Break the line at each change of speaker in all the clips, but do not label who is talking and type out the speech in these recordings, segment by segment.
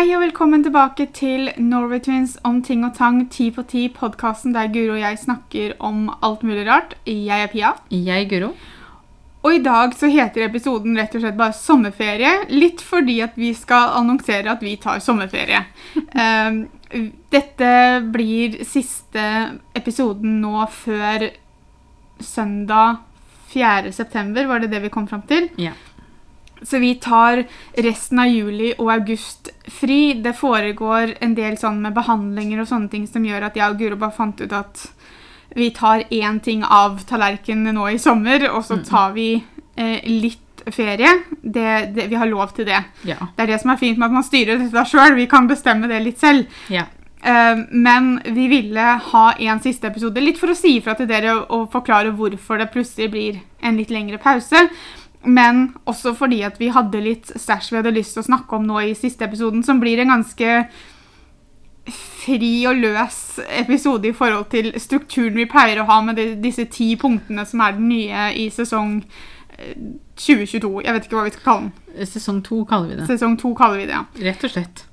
Hei og velkommen tilbake til Norway Twins om ting og tang, ti på ti, podkasten der Guro og jeg snakker om alt mulig rart. Jeg er Pia.
Jeg, er Guro.
Og i dag så heter episoden rett og slett bare sommerferie. Litt fordi at vi skal annonsere at vi tar sommerferie. Um, dette blir siste episoden nå før søndag 4. september, var det det vi kom fram til?
Ja.
Så vi tar resten av juli og august fri. Det foregår en del sånn med behandlinger og sånne ting som gjør at jeg og Guro bare fant ut at vi tar én ting av tallerkenen nå i sommer, og så tar vi eh, litt ferie. Det, det, vi har lov til det.
Ja.
Det er det som er fint med at man styrer dette sjøl. Vi kan bestemme det litt selv.
ja.
Uh, men vi ville ha en siste episode, litt for å si ifra til dere og forklare hvorfor det plutselig blir en litt lengre pause. Men også fordi at vi hadde litt stæsj vi hadde lyst til å snakke om nå i siste episoden, som blir en ganske fri og løs episode i forhold til strukturen vi pleier å ha med de, disse ti punktene som er den nye i sesong eh, 2022. Jeg vet ikke hva vi skal kalle den.
Sesong to kaller vi det.
Sesong to kaller vi det, ja.
Rett og slett.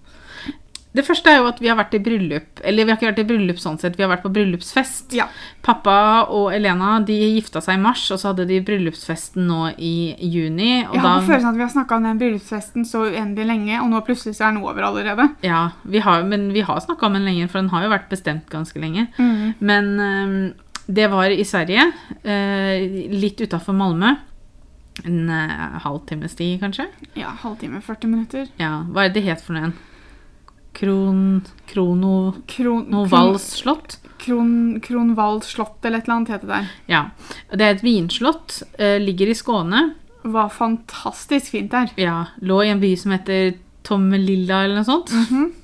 Det første er jo at vi har vært i bryllup. Eller vi har ikke vært i bryllup sånn sett, vi har vært på bryllupsfest.
Ja.
Pappa og Elena de gifta seg i mars, og så hadde de bryllupsfesten nå i juni.
Jeg har på følelsen at vi har snakka om den bryllupsfesten så uendelig lenge, og nå plutselig så er den over allerede.
ja, vi har, men vi har snakka om den lenger, for den har jo vært bestemt ganske lenge.
Mm.
Men um, det var i Sverige, uh, litt utafor Malmö. En uh, halvtimes tid, kanskje.
Ja, halvtime, 40 minutter.
Ja, Hva er det det het for noe igjen? Kron... Krono... Kronovals slott?
Kron, Kronvald slott eller et eller annet heter det der.
Ja. Det er et vinslott. eh, ligger i Skåne.
Var fantastisk fint der.
Ja, Lå i en by som heter Tommelilla eller noe sånt.
Mhm.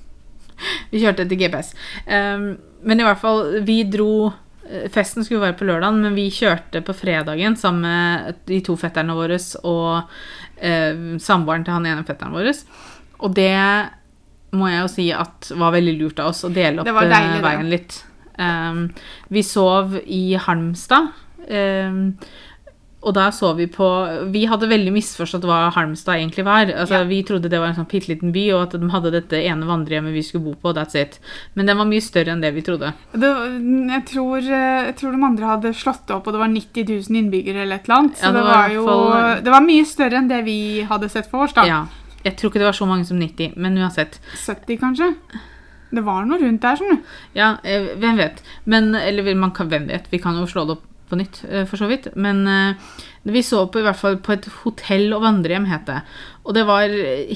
Vi kjørte etter GPS. Um, men i hvert fall, vi dro eh, Festen skulle være på lørdagen, men vi kjørte på fredagen sammen med de to fetterne våre og eh, samboeren til han ene fetteren vår. Og det må jeg jo si at var veldig lurt av oss å dele opp
deilig,
eh,
det.
veien litt. Um, vi sov i Halmstad. Um, og da så vi på Vi hadde veldig misforstått hva Halmstad egentlig var. Altså,
Ja.
Vi trodde det var en sånn bitte liten by, og at de hadde dette ene vandrehjemmet vi skulle bo på. That's it. Men den var mye større enn det vi trodde.
Det, jeg, tror, eh, jeg tror de andre hadde slått det opp, og det var 90 000 innbyggere eller et eller annet. Så
Ja, det
det,
var
var jo
fall-
Det var mye større enn det vi hadde sett for oss, da.
Ja. Jeg tror ikke det var så mange som 90, men uansett.
70, kanskje. Det var noe rundt der, skjønner du.
Ja, eh, hvem vet. Men, eller man kan, hvem vet. Vi kan jo slå det opp på nytt, eh, for så vidt. Men eh, vi så på i hvert fall på et hotell og vandrehjem, het det. Og det var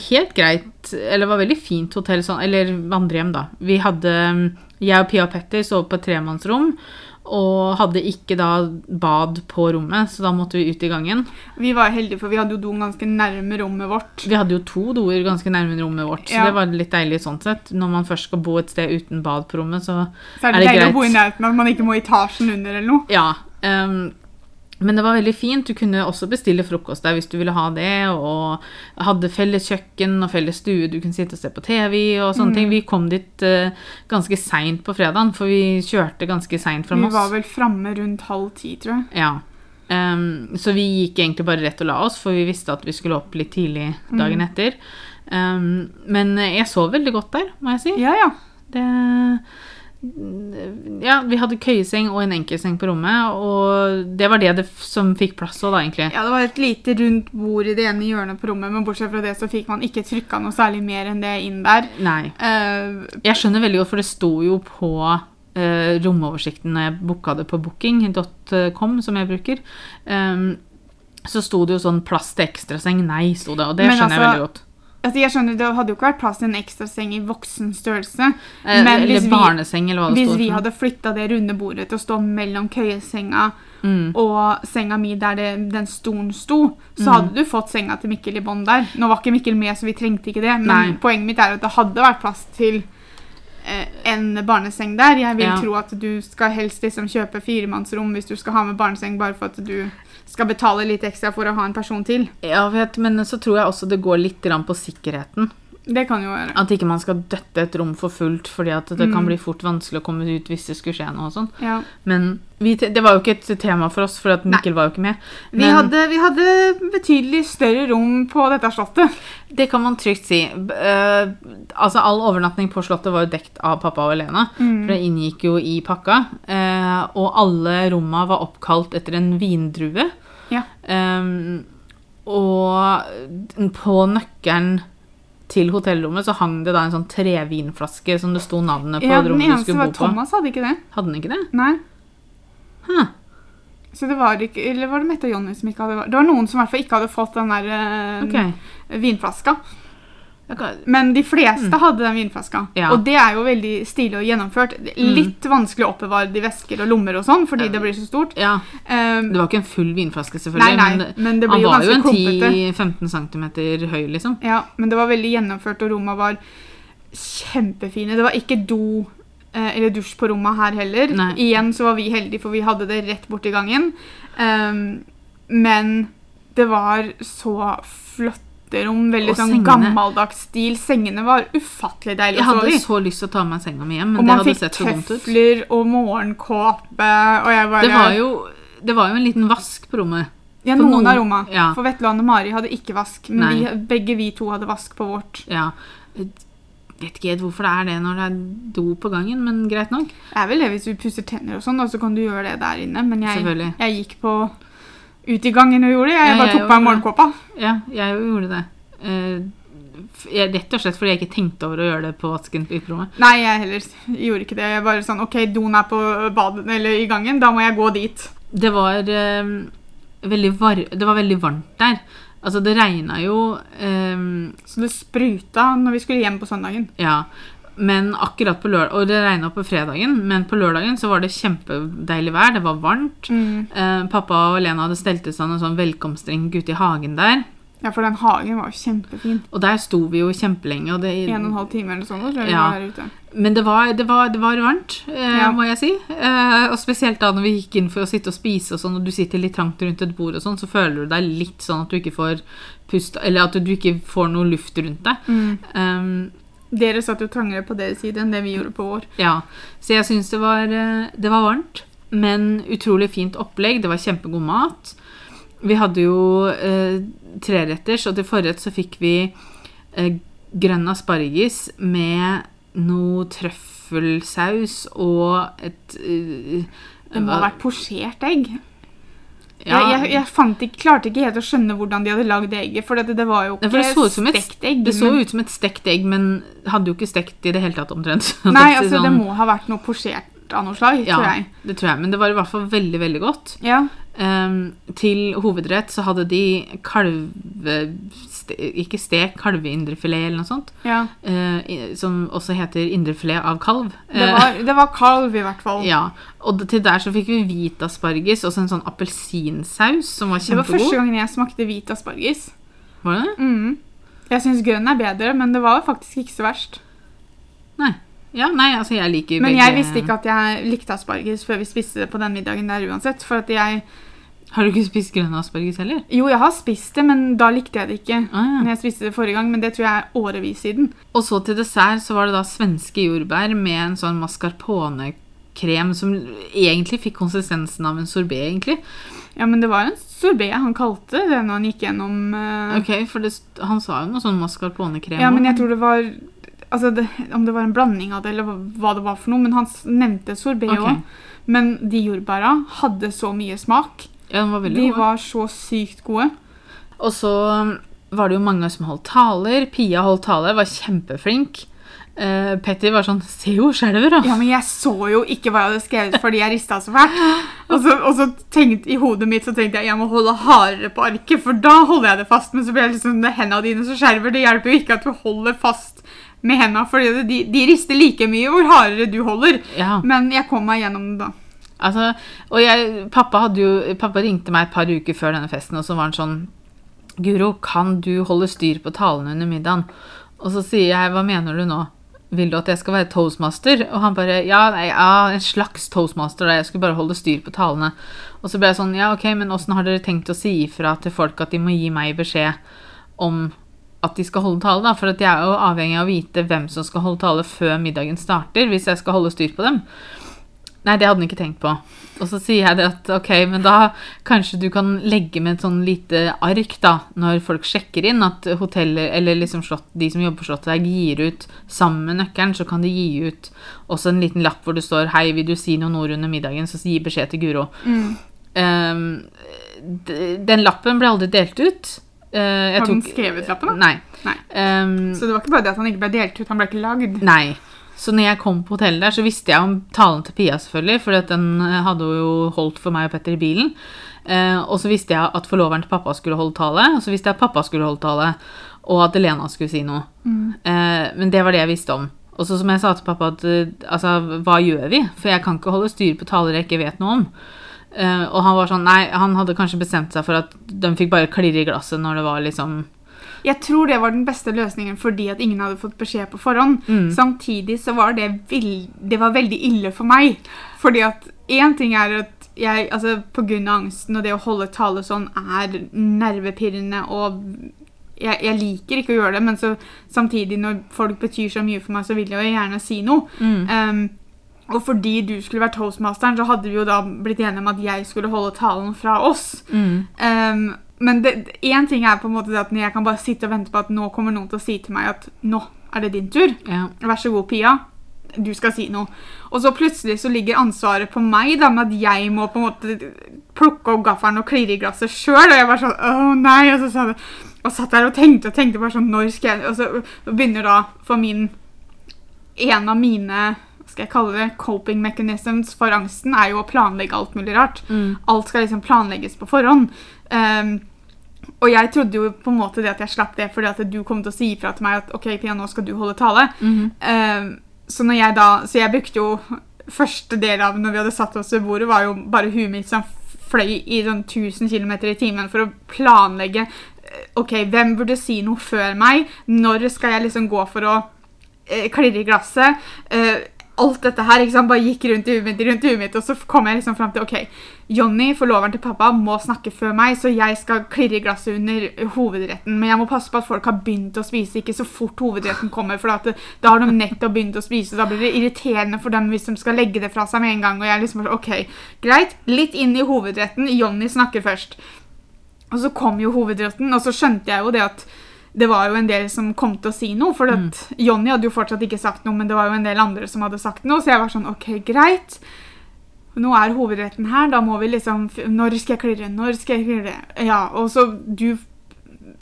helt greit, eller var veldig fint hotell, sånn, eller vandrehjem, da. Vi hadde Jeg og Pia og Petter sov på et tremannsrom. Og hadde ikke da bad på rommet, så da måtte vi ut i gangen.
Vi var heldige, for vi hadde jo doen ganske nærme rommet vårt.
Vi hadde jo to doer ganske nærme rommet vårt, så
Ja.
det var litt deilig sånn sett. Når man først skal bo et sted uten bad på rommet, så
Så er det,
Er det
deilig
greit?
å bo i nærheten at man ikke må i etasjen under eller noe.
Ja. ehm, men det var veldig fint. Du kunne også bestille frokost der hvis du ville ha det. Og hadde felles kjøkken og felles stue. Du kunne sitte og se på TV og sånne
Mm.
ting. Vi kom dit uh, ganske seint på fredagen, for vi kjørte ganske seint fra
Vi var vel framme rundt halv ti, tror jeg.
Ja. Um, så vi gikk egentlig bare rett og la oss, for vi visste at vi skulle opp litt tidlig dagen
Mm.
etter. Um, men jeg sov veldig godt der, må jeg si.
Ja, ja.
Det Ja, vi hadde køyeseng og en enkeltseng på rommet, og det var det, det som fikk plass òg, da, egentlig.
Ja, Det var et lite rundt bord i det ene hjørnet på rommet, men bortsett fra det så fikk man ikke trykka noe særlig mer enn det inn der.
Nei.
Uh,
Jeg skjønner veldig godt, for det sto jo på uh, romoversikten når jeg booka det på booking.com, som jeg bruker. Um, så sto det jo sånn 'plass til ekstraseng'. Nei, sto det, og det
Men
skjønner jeg
altså,
veldig godt.
Altså jeg skjønner, Det hadde jo ikke vært plass til en ekstra seng i voksen størrelse.
Eh,
men hvis vi- Hvis vi hadde flytta det runde bordet til å stå mellom køyesenga
Mm.
og senga mi der det, den stolen sto, så
Mm.
hadde du fått senga til Mikkel i bånn der. Nå var ikke Mikkel med, så vi trengte ikke det, men
Nei.
poenget mitt er at det hadde vært plass til eh, en barneseng der. Jeg vil
Ja.
tro at du skal helst liksom kjøpe firemannsrom hvis du skal ha med barneseng, bare for at du skal betale litt ekstra for å ha en person til.
Ja, vet, men så tror jeg også det går litt på sikkerheten.
Det kan jo være.
At ikke man skal døtte et rom for fullt, fordi at det kan
Mm.
bli fort vanskelig å komme ut hvis det skulle skje noe og sånn.
Ja.
Men vi, det var jo ikke et tema for oss, for at Mikkel var jo ikke med.
Vi, hadde, vi hadde betydelig større rom på dette slottet.
det kan man trygt si. Eh, altså, all overnatting på Slottet var jo dekt av pappa og Elena. For det inngikk jo i pakka. Uh, og alle romma var oppkalt etter en vindrue.
Ja.
Um, og på nøkkelen til hotellrommet så hang det da en sånn trevinflaske som det sto navnet på
Ja, den eneste var. Thomas, hadde ikke det?
Hadde den ikke det?
Nei.
Huh.
Så det var ikke, eller var det Mette og Jonny som ikke hadde Det var noen som i hvert fall ikke hadde fått den der eh,
okay.
vinflaska. Men de fleste hadde den vinflaska.
Ja.
Og det er jo veldig stilig og gjennomført. Litt vanskelig å oppbevare det i vesker og lommer og sånn, fordi det blir så stort.
Ja,
Um,
Det var ikke en full vinflaske, selvfølgelig.
nei,
men
men det
han
jo
var jo en 10-15 cm høy, liksom.
Ja, men det var veldig gjennomført, og rommene var kjempefine. Det var ikke do eh, eller dusj på romma her heller.
Nei.
Igjen så var vi heldige, for vi hadde det rett borti gangen. Um, men det var så flotte rom. Veldig
Og
sånn
sengene.
gammeldags stil. Sengene var ufattelig deilige
Jeg hadde så lyst til å ta med meg senga mi hjem, men
Og
det
man
hadde
fikk
sett så dumt ut.
tøfler og morgenkåpe, og jeg bare
Det var, jo, det var jo en liten vask på rommet.
Ja, noen,
noen-
av rommene.
ja.
For Vetle og Mari hadde ikke vask, men vi, begge vi to hadde vask på vårt.
Ja. Vet ikke helt hvorfor det er det når det er do på gangen, men greit nok.
Det er vel det hvis du pusser tenner og sånn, så kan du gjøre det der inne. Men jeg, jeg gikk på ut i gangen og gjorde det. Jeg
Ja,
bare
jeg
tok på meg morgenkåpa.
Ja, jeg gjorde det. Eh, jeg, rett og slett fordi jeg ikke tenkte over å gjøre det på vasken på ytterrommet.
Nei, jeg heller gjorde ikke det. Jeg bare sånn OK, doen er på badet eller i gangen, da må jeg gå dit.
Det var eh, veldig, var det var veldig varmt der. Altså, det regna jo eh,
Så det spruta når vi skulle hjem på søndagen.
Ja, men akkurat på lørdag Og det regna på fredagen, men på lørdagen så var det kjempedeilig vær. Det var varmt. Eh, pappa og Lena hadde stelt i stand en sånn velkomstring ute i hagen der.
Ja, for den hagen var jo kjempefin.
Og der sto vi jo kjempelenge. Og det,
En og en halv time eller sånn, tror jeg vi var ute.
Men det var, det var, det var varmt, eh,
Ja.
må jeg si. Eh, og spesielt da når vi gikk inn for å sitte og spise, og sånn, og du sitter litt trangt rundt et bord, og sånn, så føler du deg litt sånn at du ikke får pust, eller at du ikke får noe luft rundt deg. Um,
Dere satt jo trangere på deres side enn det vi gjorde på vår.
ja, Så jeg syns det, var, eh, det var varmt, men utrolig fint opplegg. Det var kjempegod mat. Vi hadde jo eh, treretters, og til forrett så fikk vi eh, grønn asparges med noe trøffelsaus og et eh,
Det må ha vært posjert egg.
Ja,
Jeg, jeg, jeg fant ikke, klarte ikke helt å skjønne hvordan de hadde lagd egget. For det, det var jo ikke
det så ut som et-
stekt egg.
Det så ut som et stekt egg, men hadde jo ikke stekt i det hele tatt, omtrent.
Nei,
altså
altså det
sånn-
må ha vært noe posjert av noe slag,
ja,
tror jeg.
det tror jeg. Men det var i hvert fall veldig, veldig godt.
Ja.
Ehm, til hovedrett så hadde de kalve... Ste, ikke stek, kalveindrefilet eller noe sånt.
ja.
Uh, som også heter indrefilet av kalv.
Det
Eh,
var, det var kalv, i hvert fall.
ja, Og til der så fikk vi hvit asparges og en sånn appelsinsaus som var
Det var første
kjempegod.
gangen jeg smakte hvit asparges.
Var det det?
Mm. Jeg syns grønn er bedre, men det var faktisk ikke så verst.
Nei. Ja, nei, altså jeg liker
Men
begge
jeg visste ikke at jeg likte asparges før vi spiste det på den middagen der uansett. For at jeg
Har du ikke spist grønn asparges heller?
Jo, jeg har spist det, men da likte jeg det ikke.
Ah, ja.
Når jeg spiste det forrige gang, men det tror jeg er årevis siden.
Og så til dessert så var det da svenske jordbær med en sånn mascarpone-krem som egentlig fikk konsistensen av en sorbet, egentlig.
Ja, men det var en sorbet han kalte det når han gikk gjennom uh...
Ok, for det, han sa jo noe sånn mascarpone-krem.
Ja, men jeg tror det var Altså, det, Om det var en blanding av det, eller hva, det var for noe. Men han nevnte sorbet òg.
Okay.
Men de jordbæra hadde så mye smak.
Ja, den var veldig
De
gode.
var så sykt gode.
Og så um, var det jo mange som holdt taler. Pia holdt taler, var kjempeflink. Uh, Petter var sånn Se jo skjelver, da!
Ja, men jeg så jo ikke hva jeg hadde skrevet fordi jeg rista så fælt. Og så, og så tenkte, i hodet mitt så tenkte jeg jeg må holde hardere på arket, for da holder jeg det fast. Men så ble jeg liksom hendene dine som skjelver. Det hjelper jo ikke at du holder fast med hendene, for de, de rister like mye hvor hardere du holder.
Ja,
Men jeg kom meg gjennom det, da.
altså, og jeg, pappa, jo, pappa ringte meg et par uker før denne festen, og så var han sånn Guro, kan du holde styr på talene under middagen? Og så sier jeg, hva mener du nå? Vil du at jeg skal være toastmaster? Og han bare, ja, nei, ja en slags toastmaster, da. jeg skulle bare holde styr på talene. Og så ble jeg sånn, ja, ok, men hvordan har dere tenkt å si ifra til folk at de må gi meg beskjed om at de skal holde tale, da. For at jeg er jo avhengig av å vite hvem som skal holde tale før middagen starter, hvis jeg skal holde styr på dem. Nei, det hadde han ikke tenkt på. Og så sier jeg det at ok, men da kanskje du kan legge med et sånn lite ark da, når folk sjekker inn, at hoteller, eller liksom slott, de som jobber på Slottet, der, gir ut sammen med nøkkelen, så kan de gi ut også en liten lapp hvor det står 'Hei, vil du si noen ord under middagen?' Så gi beskjed til Guro. Um, den lappen ble aldri delt ut. Uh,
Har den
tok-
skrevet lappen, da?
Nei.
Nei.
Um,
Så det var ikke bare det at han ikke ble delt ut, han ble ikke lagd.
Nei. Så når jeg kom på hotellet der, så visste jeg om talen til Pia, selvfølgelig, for den eh, hadde jo holdt for meg og Petter i bilen. Uh, og så visste jeg at forloveren til pappa skulle holde tale, og så visste jeg at pappa skulle holde tale, og at Elena skulle si noe. Eh, men det var det jeg visste om. Og så som jeg sa til pappa, at altså, hva gjør vi? For jeg kan ikke holde styr på taler jeg ikke vet noe om. Eh, og han var sånn, nei, han hadde kanskje bestemt seg for at de fikk bare klirre i glasset når det var liksom
Jeg tror det var den beste løsningen fordi at ingen hadde fått beskjed på forhånd. Samtidig så var det, det var veldig ille for meg. Fordi at én ting er at jeg, altså pga. angsten og det å holde tale sånn er nervepirrende og jeg, jeg liker ikke å gjøre det, men så samtidig når folk betyr så mye for meg, så vil jeg jo gjerne si noe. Um, og fordi du skulle vært toastmasteren, så hadde vi jo da blitt enige om at jeg skulle holde talen fra oss. Um, men én ting er på en måte det at jeg kan bare sitte og vente på at nå kommer noen til å si til meg at nå er det din tur.
Ja.
Vær så god, Pia. Du skal si noe. Og så plutselig så ligger ansvaret på meg da, med at jeg må på en måte plukke opp gaffelen og klirre i glasset sjøl. Og jeg bare sånn Å nei. Og så sa det, og satt der og tenkte og tenkte bare sånn Når skal jeg Og så begynner da for min En av mine skal jeg kalle det, coping mechanisms for angsten er jo å planlegge alt mulig rart. Alt skal liksom planlegges på forhånd. Um, og jeg trodde jo på en måte det at jeg slapp det fordi at du kom til å si ifra til meg at ok, Pia, nå skal du holde tale. Um, så når jeg da, så jeg brukte jo første del av når vi hadde satt oss ved bordet, var jo bare huet mitt som fløy i sånn 1000 km i timen for å planlegge eh, ok, hvem burde si noe før meg? Når skal jeg liksom gå for å eh, klirre i glasset? Eh, alt dette her ikke sant, bare gikk rundt i huet mitt, rundt i huet mitt, og så kom jeg liksom fram til ok, Johnny, forloveren til pappa, må snakke før meg, så jeg skal klirre i glasset under hovedretten. Men jeg må passe på at folk har begynt å spise, ikke så fort hovedretten kommer, for det, da har de nettopp begynt å spise. Da blir det irriterende for dem hvis de skal legge det fra seg med en gang. Og jeg liksom ok, greit, litt inn i hovedretten. Johnny snakker først. Og så kom jo hovedretten, og så skjønte jeg jo det at det var jo en del som kom til å si noe. For mm. Jonny hadde jo fortsatt ikke sagt noe, men det var jo en del andre som hadde sagt noe. Så jeg var sånn OK, greit. Nå er hovedretten her. Da må vi liksom Når skal jeg klirre? Når skal jeg klirre? Ja, og så Du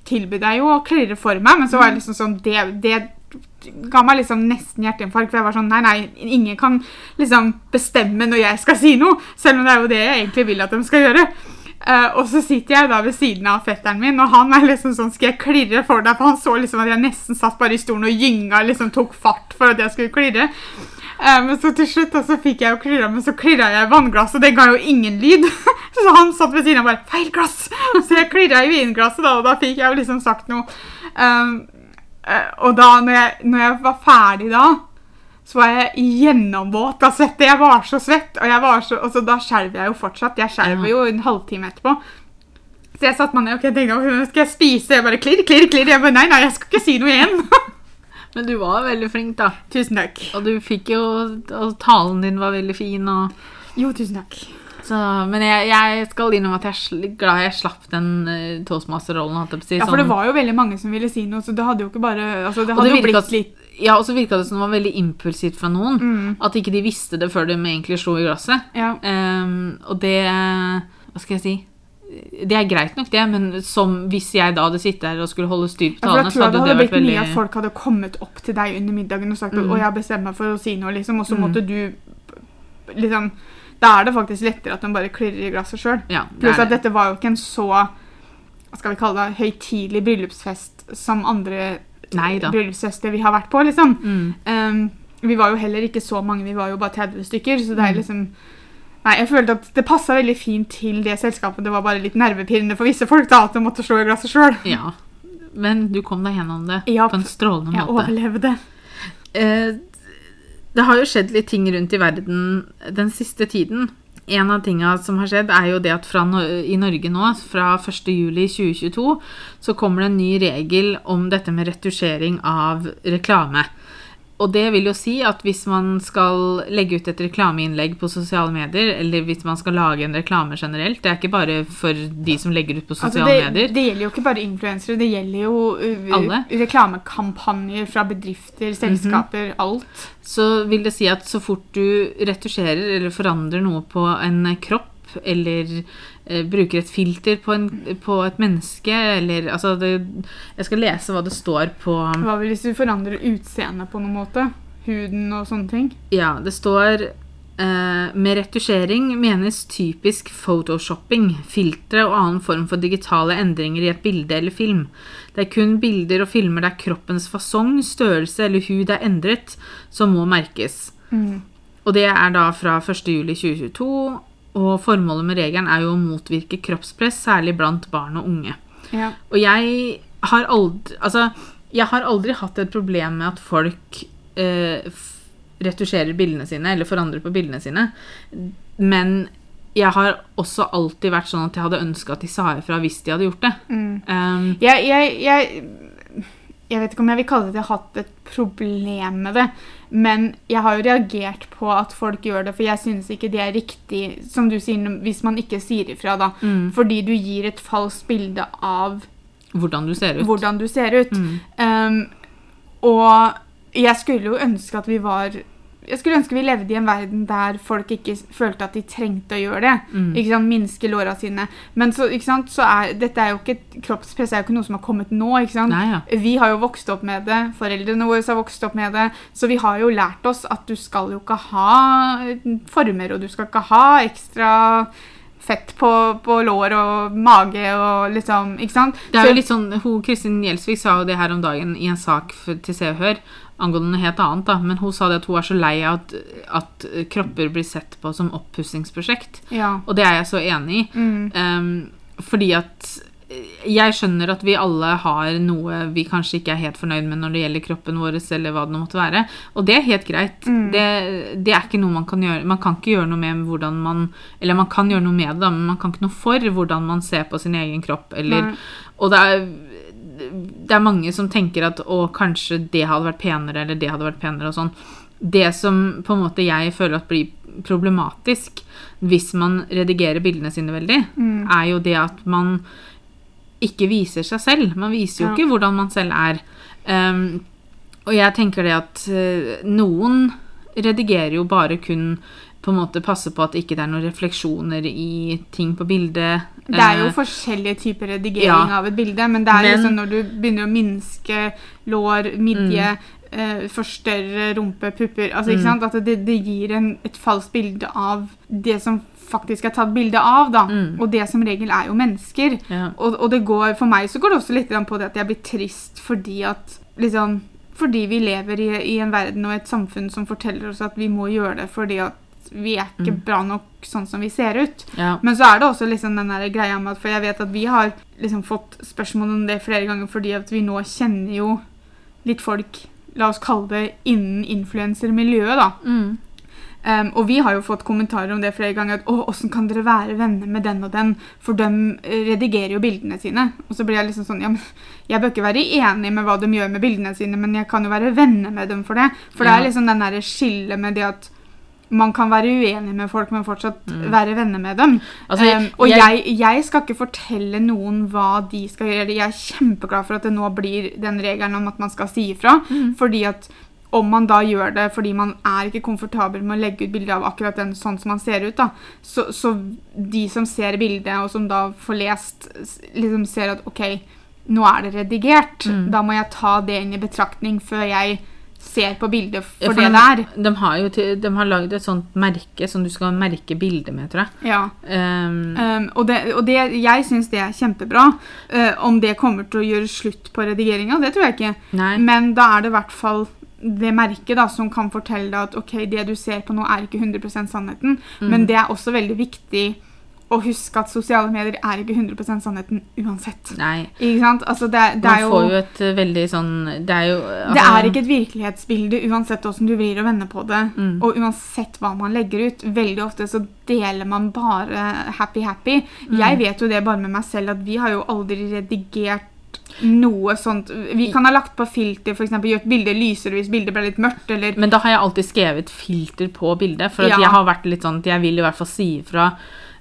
tilbød deg jo å klirre for meg, men så var jeg liksom sånn Det, det ga meg liksom nesten hjerteinfarkt. For jeg var sånn Nei, nei, ingen kan liksom bestemme når jeg skal si noe. Selv om det er jo det jeg egentlig vil at de skal gjøre. Eh, og så sitter jeg da ved siden av fetteren min, og han er liksom sånn Skal jeg klirre for deg? For han så liksom at jeg nesten satt bare i stolen og gynga, liksom tok fart for at jeg skulle klirre. Eh, men så til slutt da, så fikk jeg jo klirra, men så klirra jeg i vannglasset, og det ga jo ingen lyd. så han satt ved siden av bare 'Feil glass!' Så jeg klirra i vinglasset, da, og da fikk jeg jo liksom sagt noe. Eh, og da, når jeg, når jeg var ferdig da, så var jeg gjennomvåt av svette. Jeg var så svett, og, var så, og så da skjelver jeg jo fortsatt. Jeg skjelver jo en halvtime etterpå. Så jeg satte meg ned og tenkte skal jeg spise. Jeg bare klirr, klirr, klirr. Jeg bare nei, nei, jeg skal ikke si noe igjen.
Men du var veldig flink, da.
tusen takk.
Og du fikk jo Og talen din var veldig fin. Og,
Jo, tusen takk.
så, men jeg, jeg skal innom at jeg er glad jeg slapp den uh, toastmaster-rollen.
Ja, for det
sånn-
var jo veldig mange som ville si noe, så det hadde jo ikke bare altså, Det hadde
det
jo blitt litt
Ja, og så virka det som det var veldig impulsivt fra noen.
Mm.
At ikke de visste det før de egentlig slo i glasset.
Ja.
Um, og det Hva skal jeg si? Det er greit nok, det, men som hvis jeg da hadde sittet her og skulle holde styr på
Ja, for
talene,
jeg
så
veldig
hadde
det
det
hadde
vært
blitt mye at folk hadde kommet opp til deg under middagen og sagt at
Mm.
'Å, jeg har bestemt meg for å si noe', liksom, og så
Mm.
måtte du liksom Da er det faktisk lettere at de bare klirrer i glasset sjøl.
ja,
Pluss at dette var jo ikke en så hva skal vi kalle det, høytidelig bryllupsfest som andre
Nei da.
bryllupsfester vi har vært på, liksom.
Mm.
Um, vi var jo heller ikke så mange, vi var jo bare 30 stykker, så det er
Mm.
liksom Nei, jeg følte at det passa veldig fint til det selskapet. Det var bare litt nervepirrende for visse folk da, at de måtte slå i glasset sjøl.
Ja. Men du kom deg gjennom det
Ja,
på en strålende
Jeg
måte.
overlevde.
Eh, det har jo skjedd litt ting rundt i verden den siste tiden. En av tinga som har skjedd, er jo det at fra i Norge nå, fra 1.7.2022, så kommer det en ny regel om dette med retusjering av reklame. Og det vil jo si at hvis man skal legge ut et reklameinnlegg på sosiale medier, eller hvis man skal lage en reklame generelt Det er ikke bare for de som legger ut på
Altså,
sosiale
det,
medier.
det gjelder jo ikke bare influensere, det gjelder jo uh,
Alle.
reklamekampanjer fra bedrifter, selskaper, alt.
Så vil det si at så fort du retusjerer eller forandrer noe på en kropp, eller bruker et filter på, en, på et menneske, eller altså det, Jeg skal lese hva det står på
Hva vil hvis du forandrer utseendet på noen måte? Huden og sånne ting?
Ja, det står eh, Med retusjering menes typisk photoshopping, filtre og annen form for digitale endringer i et bilde eller film. Det er kun bilder og filmer der kroppens fasong, størrelse eller hud er endret, som må merkes.
Mm.
Og det er da fra 1.7.2022, og formålet med regelen er jo å motvirke kroppspress, særlig blant barn og unge.
Ja.
Og jeg har aldri Altså, jeg har aldri hatt et problem med at folk eh, retusjerer bildene sine, eller forandrer på bildene sine. Men jeg har også alltid vært sånn at jeg hadde ønska at de sa ifra hvis de hadde gjort det.
Mm.
Um,
Jeg, jeg, jeg, jeg vet ikke om jeg vil kalle det at jeg har hatt et problem med det, men jeg har jo reagert på at folk gjør det, for jeg synes ikke det er riktig, som du sier, hvis man ikke sier ifra, da.
mm,
Fordi du gir et falskt bilde av
hvordan du ser ut.
hvordan du ser ut.
Mm.
Um, og jeg skulle jo ønske at vi var Jeg skulle ønske vi levde i en verden der folk ikke følte at de trengte å gjøre det.
Mm.
Ikke sant, Minske låra sine. Men så, ikke sant, så er dette er jo ikke kroppspress er jo ikke noe som har kommet nå. ikke sant?
Nei, ja.
Vi har jo vokst opp med det, foreldrene våre har vokst opp med det, så vi har jo lært oss at du skal jo ikke ha former, og du skal ikke ha ekstra fett på, på lår og mage og liksom Ikke sant?
Det er jo litt sånn, hun, Kristin Gjelsvik sa jo det her om dagen i en sak til Se og Hør angående noe helt annet. da, Men hun sa det at hun er så lei av at, at kropper blir sett på som oppussingsprosjekt.
Ja.
Og det er jeg så enig i.
Mm.
Um, fordi at jeg skjønner at vi alle har noe vi kanskje ikke er helt fornøyd med når det gjelder kroppen vår, eller hva det måtte være. Og det er helt greit.
Mm.
Det, det er ikke noe man kan gjøre. Man kan ikke gjøre noe med hvordan man Eller man kan gjøre noe med det, da, men man kan ikke noe for hvordan man ser på sin egen kropp. Eller,
Nei.
og det er, det er mange som tenker at å, kanskje det hadde vært penere, eller det hadde vært penere, og sånn. Det som på en måte jeg føler at blir problematisk hvis man redigerer bildene sine veldig,
Mm.
er jo det at man ikke viser seg selv. Man viser jo
Ja.
ikke hvordan man selv er. Um, og jeg tenker det at eh, noen redigerer jo bare kun på en måte passe på at det ikke er noen refleksjoner i ting på bildet.
Det er jo
Eh,
forskjellige typer redigering
ja.
av et bilde, men det er
Men-
liksom når du begynner å minske lår, midje, eh, forstørre rumpe, pupper altså, ikke
Mm.
sant? At det, det gir en, et falskt bilde av det som faktisk er tatt bilde av. Da.
Mm.
Og det som regel er jo mennesker.
ja.
Og, og det går, for meg så går det også litt på det at jeg blir trist fordi at liksom, Fordi vi lever i, i en verden og et samfunn som forteller oss at vi må gjøre det fordi at vi er ikke
Mm.
bra nok sånn som vi ser ut.
ja.
Men så er det også liksom den der greia med at For jeg vet at vi har liksom fått spørsmål om det flere ganger fordi at vi nå kjenner jo litt folk, la oss kalle det innen influensermiljøet, da.
Mm.
Um, og vi har jo fått kommentarer om det flere ganger. At 'Å, åssen kan dere være venner med den og den?' For de redigerer jo bildene sine. Og så blir jeg liksom sånn Ja, men jeg bør ikke være enig med hva de gjør med bildene sine, men jeg kan jo være venner med dem for det. For det er liksom den derre skillet med det at man kan være uenig med folk, men fortsatt
Mm.
være venner med dem.
Altså,
Um, og
jeg-
jeg, jeg skal ikke fortelle noen hva de skal gjøre. Jeg er kjempeglad for at det nå blir den regelen om at man skal si ifra.
Mm.
Fordi at om man da gjør det fordi man er ikke komfortabel med å legge ut bilde av akkurat den sånn som man ser ut, da, så, så de som ser bildet, og som da får lest, liksom ser at OK, nå er det redigert.
Mm.
Da må jeg ta det inn i betraktning før jeg ser på bildet for,
Ja, for
det
de,
det er.
De har jo til, de har lagd et sånt merke som du skal merke bildet med, tror jeg.
Ja.
Um,
Um, og det, og det, jeg syns det er kjempebra. Uh, om det kommer til å gjøre slutt på redigeringa, det tror jeg ikke.
nei.
Men da er det i hvert fall det merket da, som kan fortelle deg at ok, det du ser på nå, er ikke 100 sannheten.
Mm.
Men det er også veldig viktig Og husk at sosiale medier er ikke 100 sannheten uansett.
Nei.
Ikke sant? Altså, det, det
Man
jo
får jo et eh, veldig sånn Det er jo
Det
altså-
er ikke et virkelighetsbilde uansett hvordan du vrir og vender på det.
Mm.
Og uansett hva man legger ut. Veldig ofte så deler man bare happy-happy.
Mm.
Jeg vet jo det bare med meg selv at vi har jo aldri redigert noe sånt. Vi kan ha lagt på filter, f.eks. gjort bildet lysere hvis bildet ble litt mørkt, eller
Men da har jeg alltid skrevet filter på bildet, for at
Ja.
jeg har vært litt sånn at jeg vil i hvert fall si ifra.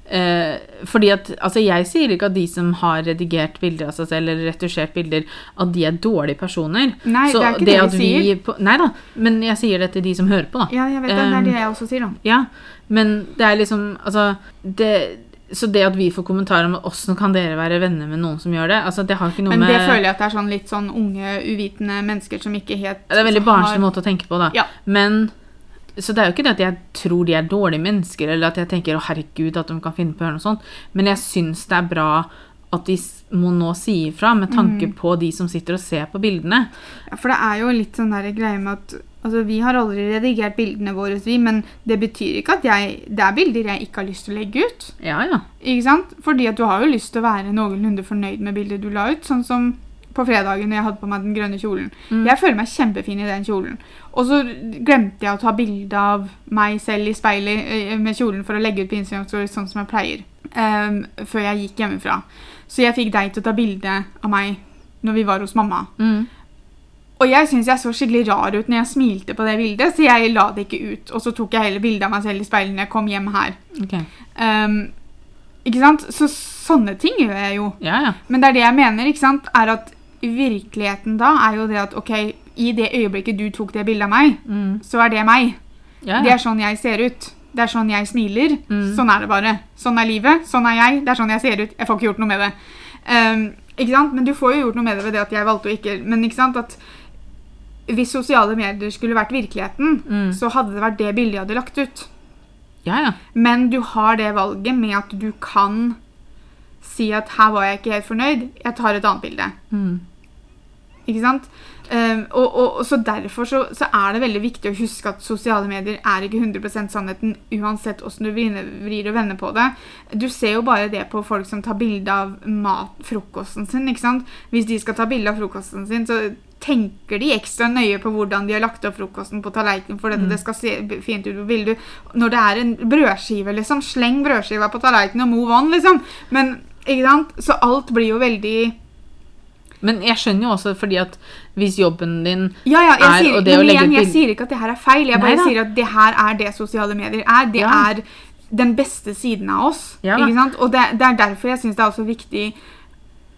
Eh, fordi at, altså Jeg sier ikke at de som har redigert bilder av seg selv eller retusjert bilder, at de er dårlige personer.
Nei, det er ikke det vi sier.
på, Nei da, men jeg sier det til de som hører på, da.
Ja, jeg vet det. Det er det jeg også sier, da.
Ja, men det er liksom Altså det, Så det at vi får kommentarer om åssen kan dere være venner med noen som gjør det, altså det har ikke noe
Men
med
det føler jeg at det er sånn litt sånn unge, uvitende mennesker som ikke helt
Det er en veldig
har-
barnslig måte å tenke på, da.
Ja.
Men Så det er jo ikke det at jeg tror de er dårlige mennesker, eller at jeg tenker 'å, herregud, at de kan finne på å gjøre noe sånt', men jeg syns det er bra at de må nå si ifra med tanke
Mm.
på de som sitter og ser på bildene.
Ja, For det er jo litt sånn der greie med at Altså, Vi har aldri redigert bildene våre, vi, men det betyr ikke at jeg Det er bilder jeg ikke har lyst til å legge ut.
Ja, ja.
Ikke sant? Fordi at du har jo lyst til å være noenlunde fornøyd med bildet du la ut. Sånn som på fredagen når jeg hadde på meg den grønne kjolen.
Mm.
Jeg føler meg kjempefin i den kjolen. Og så glemte jeg å ta bilde av meg selv i speilet eh, med kjolen for å legge ut på Instagram Stories sånn som jeg pleier. um, før jeg gikk hjemmefra. Så jeg fikk deg til å ta bilde av meg når vi var hos mamma.
Mm.
Og jeg syns jeg så skikkelig rar ut når jeg smilte på det bildet, så jeg la det ikke ut. Og så tok jeg heller bilde av meg selv i speilet når jeg kom hjem her.
Okay.
Um, ikke sant? Så sånne ting gjør jeg jo.
Ja, ja.
Men det er det jeg mener, ikke sant? Er at virkeligheten da er jo det at ok, i det øyeblikket du tok det bildet av meg,
Mm.
så er det meg.
ja,
Det er sånn jeg ser ut. Det er sånn jeg smiler.
Mm.
Sånn er det bare. Sånn er livet. Sånn er jeg. Det er sånn jeg ser ut. Jeg får ikke gjort noe med det. Um, ikke sant? Men du får jo gjort noe med det ved det at jeg valgte å ikke Men ikke sant at hvis sosiale medier skulle vært virkeligheten,
Mm.
så hadde det vært det bildet jeg hadde lagt ut.
ja, ja.
Men du har det valget med at du kan si at her var jeg ikke helt fornøyd, jeg tar et annet bilde.
Mm.
Ikke sant? Um, og, og, og så Derfor så, så er det veldig viktig å huske at sosiale medier er ikke 100 sannheten uansett hvordan du vrir, vrir og vender på det. Du ser jo bare det på folk som tar bilde av mat, frokosten sin. ikke sant? Hvis de skal ta bilde av frokosten sin, så tenker de ekstra nøye på hvordan de har lagt opp frokosten på tallerkenen for
Mm.
det skal se fint ut på bildet. Når det er en brødskive, liksom, sleng brødskiva på tallerkenen og move on, liksom. Men, ikke sant? Så alt blir jo veldig
Men jeg skjønner jo også fordi at hvis jobben din
Ja, ja, jeg,
er,
sier,
og det å legge
igjen, jeg sier ikke at det her er feil. Jeg bare
Neida.
sier at det her er det sosiale medier er. Det
Ja.
er den beste siden av oss.
Ja
ikke sant? Og det, det er derfor jeg syns det er også viktig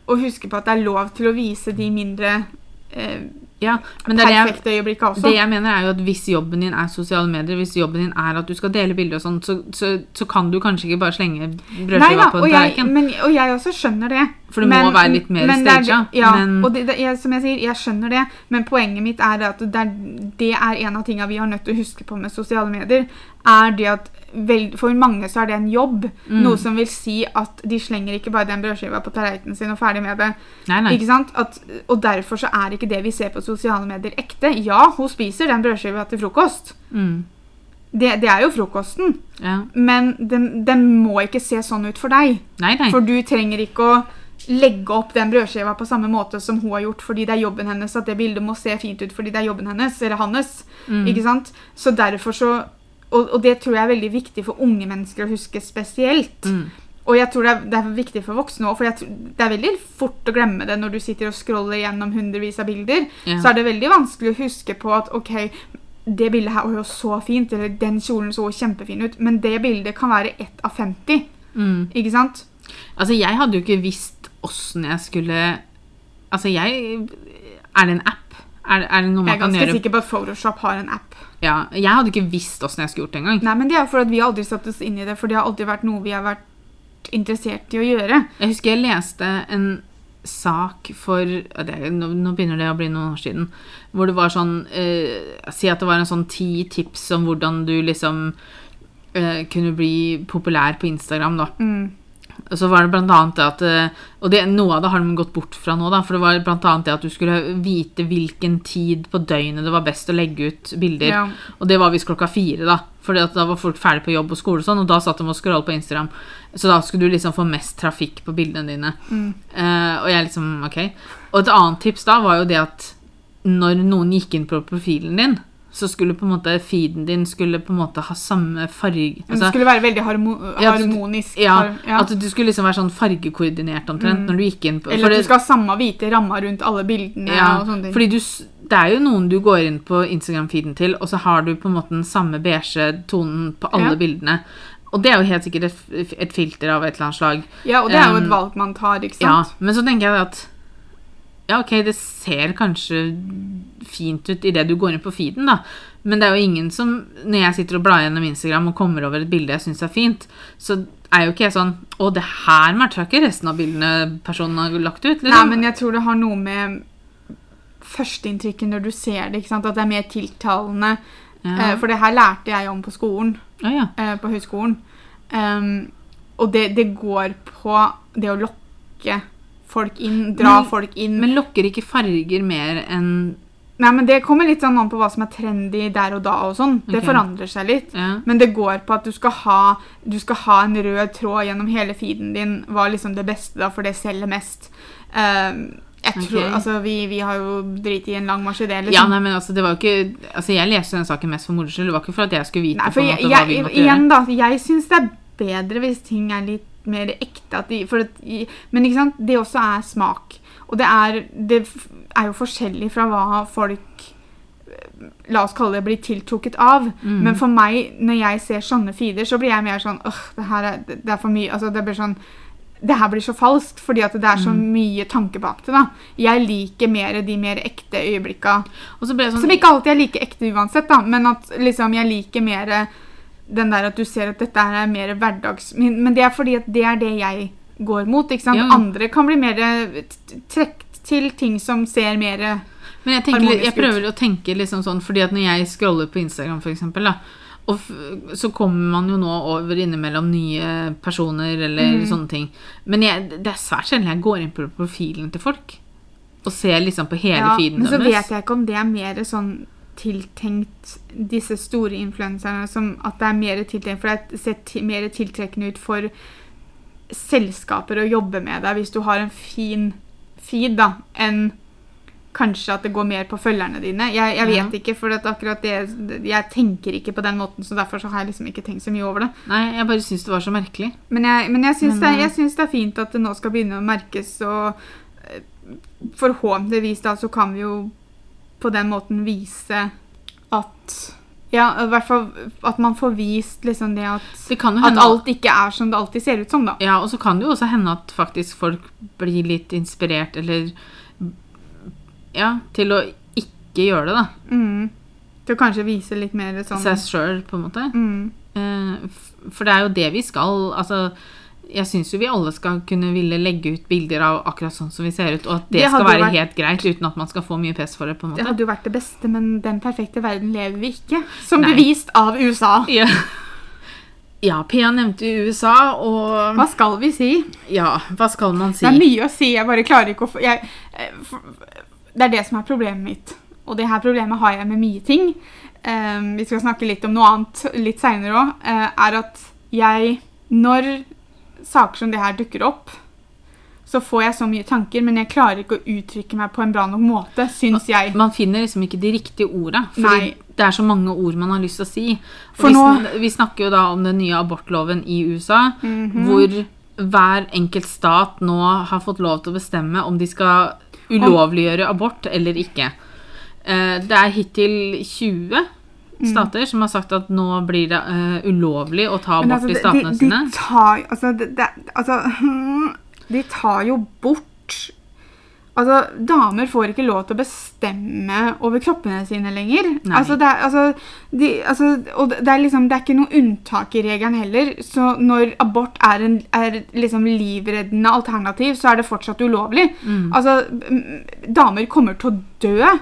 å huske på at det er lov til å vise de mindre eh,
Ja, men det jeg,
øyeblikkene også.
Det jeg mener er jo at Hvis jobben din er sosiale medier, hvis jobben din er at du skal dele bilder, og sånt, så, så, så kan du kanskje ikke bare slenge brødskiva på en tallerken.
men, og jeg også skjønner det.
For det må være litt mer
men er- Ja,
men-
og det, det, jeg, som jeg sier, jeg skjønner det, men poenget mitt er at det er, det er en av tingene vi har nødt til å huske på med sosiale medier, er det at for mange så er det en jobb.
Mm.
Noe som vil si at de slenger ikke bare den brødskiva på tallerkenen sin og ferdig med det.
Nei, nei.
Ikke sant? At, og derfor så er ikke det vi ser på sosiale medier ekte. Ja, hun spiser den brødskiva til frokost.
Mm.
Det, det er jo frokosten.
Ja.
Men den, den må ikke se sånn ut for deg.
Nei, nei.
For du trenger ikke å legge opp den brødskiva på samme måte som hun har gjort fordi det er jobben hennes, at det bildet må se fint ut fordi det er jobben hennes, eller hans.
Mm.
Ikke sant? Så derfor så og, og det tror jeg er veldig viktig for unge mennesker å huske spesielt.
Mm.
Og jeg tror det er, det er viktig for voksne òg, for tror, det er veldig fort å glemme det når du sitter og scroller gjennom hundrevis av bilder.
Ja.
Så er det veldig vanskelig å huske på at OK, det bildet her var jo så fint, eller den kjolen så kjempefin ut, men det bildet kan være ett av 50.
Mm.
Ikke sant?
Altså, jeg hadde jo ikke visst åssen jeg skulle Altså, jeg Er det en app? Er, er det noe
Jeg er ganske sikker på at Photoshop har en app.
Ja, jeg hadde ikke visst åssen jeg skulle gjort det engang.
Nei, men det er for at vi aldri satt oss inn i det, for det har aldri vært noe vi har vært interessert i å gjøre.
Jeg husker jeg leste en sak for det, nå, nå begynner det å bli noen år siden. Hvor det var sånn eh, Si at det var en sånn ti tips om hvordan du liksom eh, kunne bli populær på Instagram, da.
Mm.
Så var det blant annet at eh, Og det, noe av det har de gått bort fra nå, da. For det var blant annet det at du skulle vite hvilken tid på døgnet det var best å legge ut bilder.
Ja.
Og det var visst klokka fire, da. For da var folk ferdig på jobb og skole og sånn, og da satt de og scrollet på Instagram. Så da skulle du liksom få mest trafikk på bildene dine.
Mm.
Uh, og jeg liksom Ok. Og et annet tips da var jo det at når noen gikk inn på profilen din, så skulle på en måte feeden din skulle på en måte ha samme farge
Men det skulle være veldig harmo harmonisk.
ja,
ja.
At du skulle liksom være sånn fargekoordinert omtrent
Mm.
når du gikk inn på
Eller at du skal ha samme hvite ramma rundt alle bildene.
ja,
og sånne ting.
fordi du, det er jo noen du går inn på Instagram-feeden til, og så har du på en måte den samme beige tonen på alle
Ja.
bildene. Og det er jo helt sikkert et, et filter av et eller annet slag.
ja, og det er jo et valg man tar, ikke sant?
Ja, men så tenker jeg at Ja, ok, det ser kanskje fint ut idet du går inn på feeden, da. Men det er jo ingen som Når jeg sitter og blar gjennom Instagram og kommer over et bilde jeg syns er fint, så er jo ikke jeg sånn Å, det her matcha ikke resten av bildene personen har lagt ut. Liksom.
Nei, men jeg tror det har noe med førsteinntrykket når du ser det, ikke sant? at det er mer tiltalende.
ja.
Eh, For det her lærte jeg om på skolen,
Ja, ja.
eh, på høyskolen. Um, og det, det går på det å lokke folk inn, dra
Men-
folk inn.
Men lokker ikke farger mer enn
Nei, men Det kommer litt sånn an på hva som er trendy der og da. og sånn. Det forandrer seg litt.
ja.
Men det går på at du skal ha, du skal ha en rød tråd gjennom hele feeden din. Hva liksom det beste, da, for det selger mest. Uh, jeg tror,
okay.
altså, vi, vi har jo driti i en lang marsj i det. Liksom.
ja, nei, men altså, det var jo ikke Altså, jeg leste den saken mest for moro skyld. Det var ikke for at jeg skulle vite
Nei,
på
for jeg,
måte hva vi
jeg,
igjen, gjøre.
da, jeg syns det er bedre hvis ting er litt mer ekte. De, at, men ikke sant, det også er smak. Og det er, det er jo forskjellig fra hva folk eh, La oss kalle det blir tiltrukket av.
Mm.
Men for meg, når jeg ser sånne feeder, så blir jeg mer sånn åh, det her er, det er for mye altså, det blir sånn det her blir så falskt, fordi at det er så
Mm.
mye tanke bak det. da. Jeg liker mer de mer ekte øyeblikka.
Sånn
Som ikke alltid er like ekte uansett, da, men at liksom jeg liker mer den der at du ser at dette er mer hverdags... Men, men det er fordi at det er det jeg går mot. ikke sant?
Ja.
Andre kan bli mer t- trukket til ting som ser mer
Men jeg, tenker, jeg prøver å tenke liksom sånn, fordi at når jeg scroller på Instagram for eksempel, da, og så kommer man jo nå over innimellom nye personer eller
mm.
sånne ting. Men jeg, det er svært sjelden jeg går inn på profilen til folk og ser liksom på hele
Ja,
feeden
Men så
deres.
vet jeg ikke om det er mer sånn tiltenkt disse store influenserne som at det er mer tiltenkt For det ser mer tiltrekkende ut for selskaper å jobbe med deg hvis du har en fin feed, da, enn kanskje at det går mer på følgerne dine. Jeg, jeg vet
Ja.
ikke, for at akkurat det Jeg tenker ikke på den måten, så derfor så har jeg liksom ikke tenkt så mye over det.
Nei, jeg bare syns det var så merkelig.
Men jeg, men jeg syns det,
eh,
det er fint at det nå skal begynne å merkes, og eh, forhåpentligvis da så kan vi jo på den måten vise at Ja, i hvert fall at man får vist liksom det at
Det
At alt ikke er som det alltid ser ut som, da.
Ja, og så kan det jo også hende at faktisk folk blir litt inspirert, eller Ja, til å ikke gjøre det, da.
Mm. Til å kanskje vise litt mer sånn
Seg sjøl, på en måte.
mm.
Eh, For det er jo det vi skal. Altså, jeg syns jo vi alle skal kunne ville legge ut bilder av akkurat sånn som vi ser ut, og at det,
Det
skal være
vært-
helt greit uten at man skal få mye pes for det. på en måte.
Det hadde jo vært det beste, men den perfekte verden lever vi ikke. Som
Nei.
bevist av USA.
Ja. ja, Pia nevnte USA, og
Hva skal vi si?
Ja, hva skal man si?
Det er mye å si, jeg bare klarer ikke å få jeg, eh, Det er det som er problemet mitt. Og det her problemet har jeg med mye ting. Um, vi skal snakke litt om noe annet litt seinere òg. er at jeg Når saker som det her dukker opp, så får jeg så mye tanker, men jeg klarer ikke å uttrykke meg på en bra nok måte, syns jeg.
Man finner liksom ikke de riktige orda. Fordi
Nei.
det er så mange ord man har lyst til å si.
For
vi,
nå-
vi snakker jo da om den nye abortloven i USA,
Mhm.
hvor hver enkelt stat nå har fått lov til å bestemme om de skal ulovliggjøre abort eller ikke. Eh, Det er hittil 20
Mm.
som har sagt at nå blir det uh, ulovlig å ta abort
altså,
i
de-
statene
de,
sine.
de tar altså, de, det, altså De tar jo bort Altså, Damer får ikke lov til å bestemme over kroppene sine lenger. Altså, det er, altså, de, altså, og det er liksom, det er ikke noe unntak i regelen heller. Så når abort er, en, er liksom livreddende alternativ, så er det fortsatt ulovlig.
Mm.
Altså, damer kommer til å dø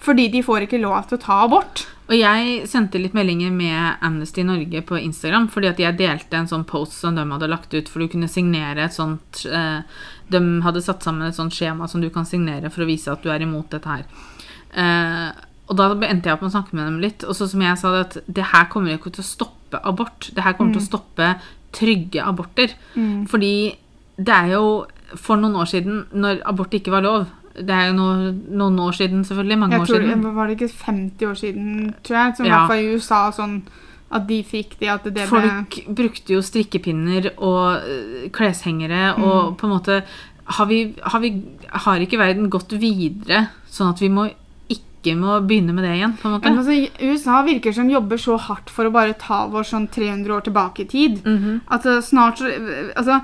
Fordi de får ikke lov til å ta abort.
Og jeg sendte litt meldinger med Amnesty Norge på Instagram, fordi at jeg delte en sånn post som de hadde lagt ut, for du kunne signere et sånt eh, De hadde satt sammen et sånt skjema som du kan signere for å vise at du er imot dette her. Eh, og da endte jeg opp med å snakke med dem litt, og så som jeg sa, det at det her kommer ikke til å stoppe abort. Det her kommer til å stoppe trygge aborter. Fordi det er jo for noen år siden, når abort ikke var lov Det er jo no, noen år siden, selvfølgelig. Mange
Jeg
år
tror,
siden.
Var det ikke 50 år siden, tror jeg? Som i hvert fall i USA sånn at de fikk det at det ble
Folk brukte jo strikkepinner og kleshengere kleshengere, og på en måte har, vi, har, vi, har ikke verden gått videre, sånn at vi må ikke må begynne med det igjen? på en måte?
Altså, USA virker som jobber så hardt for å bare ta vår sånn 300 år tilbake i tid.
Mhm.
At uh, snart så Altså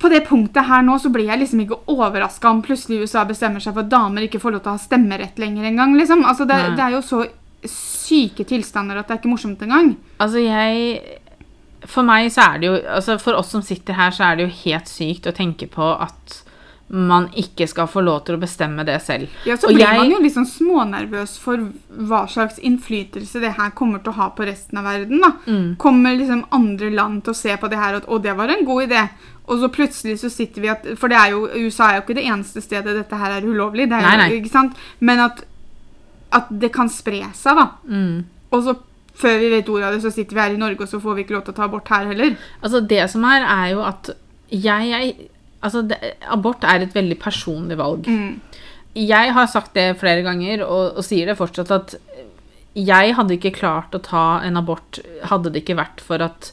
På det punktet her nå så blir jeg liksom ikke overraska om plutselig USA bestemmer seg for at damer ikke får lov til å ha stemmerett lenger engang. Liksom. Altså, det, det er jo så syke tilstander at det er ikke morsomt engang.
Altså, jeg For meg så er det jo altså For oss som sitter her, så er det jo helt sykt å tenke på at man ikke skal få lov til å bestemme det selv.
Ja, så
Og
blir
jeg-
man jo litt sånn smånervøs for hva slags innflytelse det her kommer til å ha på resten av verden. da.
Mm.
Kommer liksom andre land til å se på det her og at å, det var en god idé. Og så plutselig så sitter vi at For det er jo, USA er jo ikke det eneste stedet dette her er ulovlig. Det er
Nei, nei.
Ikke sant? Men at, at det kan spre seg, da.
Mm.
Og så før vi vet ordet av det, så sitter vi her i Norge, og så får vi ikke lov til å ta abort her heller.
Altså, det som er, er jo at jeg, jeg Altså, det, abort er et veldig personlig valg.
Mm.
Jeg har sagt det flere ganger, og, og sier det fortsatt, at jeg hadde ikke klart å ta en abort hadde det ikke vært for at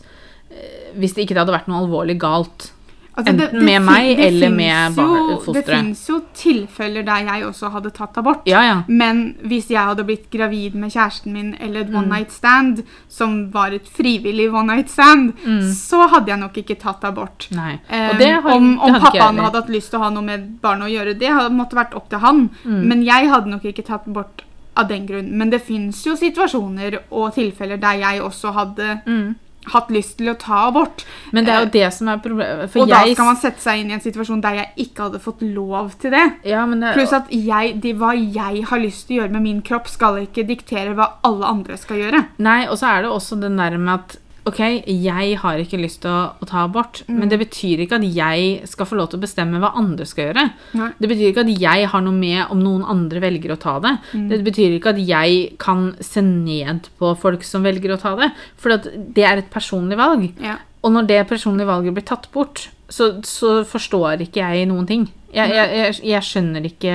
eh, Hvis det ikke hadde vært noe alvorlig galt.
Altså,
Enten med meg
det
eller med
fosteret. Det fins jo tilfeller der jeg også hadde tatt abort.
Ja, ja.
Men hvis jeg hadde blitt gravid med kjæresten min eller et one
Mm.
night stand, som var et frivillig one night stand, så hadde jeg nok ikke tatt abort. Eh,
Mm. Det har,
om
det
om
hadde
pappaen hadde hatt lyst til å ha noe med barnet å gjøre, det hadde måtte vært opp til han.
Mm.
Men jeg hadde nok ikke tatt abort av den grunn. Men det fins jo situasjoner og tilfeller der jeg også hadde
Mm.
Hatt lyst til å ta abort.
Men det er
Eh,
jo det som er problemet.
Og da skal man sette seg inn i en situasjon der jeg ikke hadde fått lov til det.
ja, det,
Pluss at jeg, de, hva jeg har lyst til å gjøre med min kropp, skal ikke diktere hva alle andre skal gjøre.
Nei, og så er det også den der med at Ok, jeg har ikke lyst til å, å ta abort,
Mm.
men det betyr ikke at jeg skal få lov til å bestemme hva andre skal gjøre.
Nei.
Det betyr ikke at jeg har noe med om noen andre velger å ta det.
Mm.
Det betyr ikke at jeg kan se ned på folk som velger å ta det. For det er et personlig valg.
Ja.
Og når det personlige valget blir tatt bort, så, så forstår ikke jeg noen ting. Jeg, jeg, jeg, jeg skjønner ikke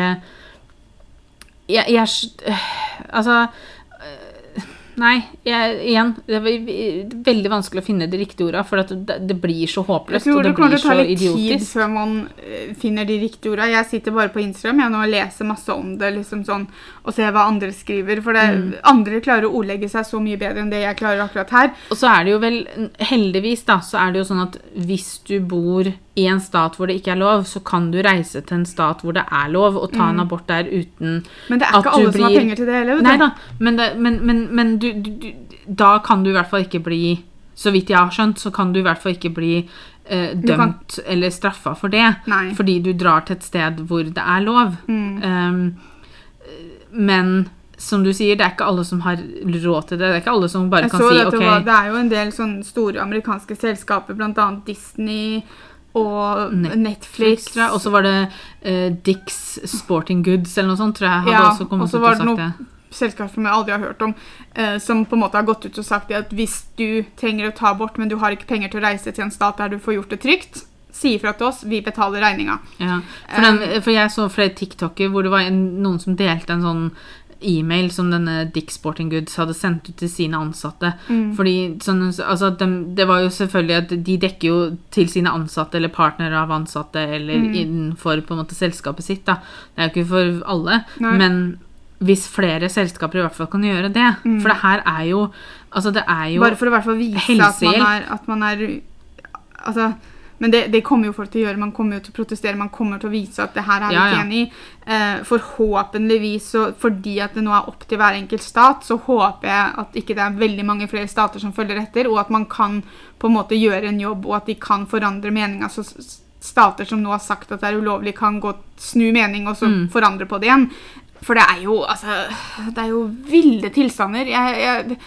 Jeg, øh, Altså Nei, jeg, igjen Det er veldig vanskelig å finne de riktige orda, for at det, det blir så
Jeg
håpløst.
tror
Og
det
det
kommer til å ta
så
litt tid før man eh, finner de riktige orda. Jeg sitter bare på Instagram jeg, nå og leser masse om det liksom sånn, og ser hva andre skriver. For det,
Mm.
andre klarer å ordlegge seg så mye bedre enn det jeg klarer akkurat her.
Og så er det jo vel Heldigvis, da, så er det jo sånn at hvis du bor i en stat hvor det ikke er lov, så kan du reise til en stat hvor det er lov, og ta en abort der uten
Men det er ikke
alle
alle som har penger til det heller.
Nei da, men, det, men, men, men du, du, du Da kan du i hvert fall ikke bli Så vidt jeg har skjønt, så kan du i hvert fall ikke bli eh,
dømt kan-
eller straffa for det.
Nei.
Fordi du drar til et sted hvor det er lov.
Mm.
Um, men som du sier, det er ikke alle som har råd til det. Det er ikke alle som bare
Jeg
kan
så
si
det,
OK.
var, det er jo en del sånne store amerikanske selskaper, bl.a. Disney og
Netflix, tror jeg. Og så var det uh, Dicks Sporting Goods eller noe sånt, tror jeg hadde
Ja,
også kommet
og så var det noe- selskap som jeg aldri har hørt om, eh, som på en måte har gått ut og sagt at hvis du trenger å ta abort, men du har ikke penger til å reise til en stat der du får gjort det trygt, si ifra til oss, vi betaler regninga.
Ja, for, den, for jeg så flere TikToker hvor det var en, noen som delte en sånn e-mail som denne Dick Sporting Goods hadde sendt ut til sine ansatte.
Mm.
Fordi sånn, altså, de, Det var jo selvfølgelig at de dekker jo til sine ansatte eller partnere av ansatte eller
Mm.
innenfor på en måte selskapet sitt. da. Det er jo ikke for alle.
Nei.
Men hvis flere selskaper i hvert fall kan gjøre det
Mm.
For det her er jo Altså, det er jo
Bare for å i hvert fall vise at man er, at man er Altså men det, det kommer jo folk til å gjøre. Man kommer jo til å protestere. Man kommer til å vise at det her er vi
Ja,
ikke
ja.
enig i. Eh, forhåpentligvis, så, fordi at det nå er opp til hver enkelt stat, så håper jeg at ikke det er veldig mange flere stater som følger etter, og at man kan på en måte gjøre en jobb, og at de kan forandre meninga. Så stater som nå har sagt at det er ulovlig, kan gå snu mening og så
Mm.
forandre på det igjen. For det er jo, altså Det er jo ville tilstander. Jeg, jeg,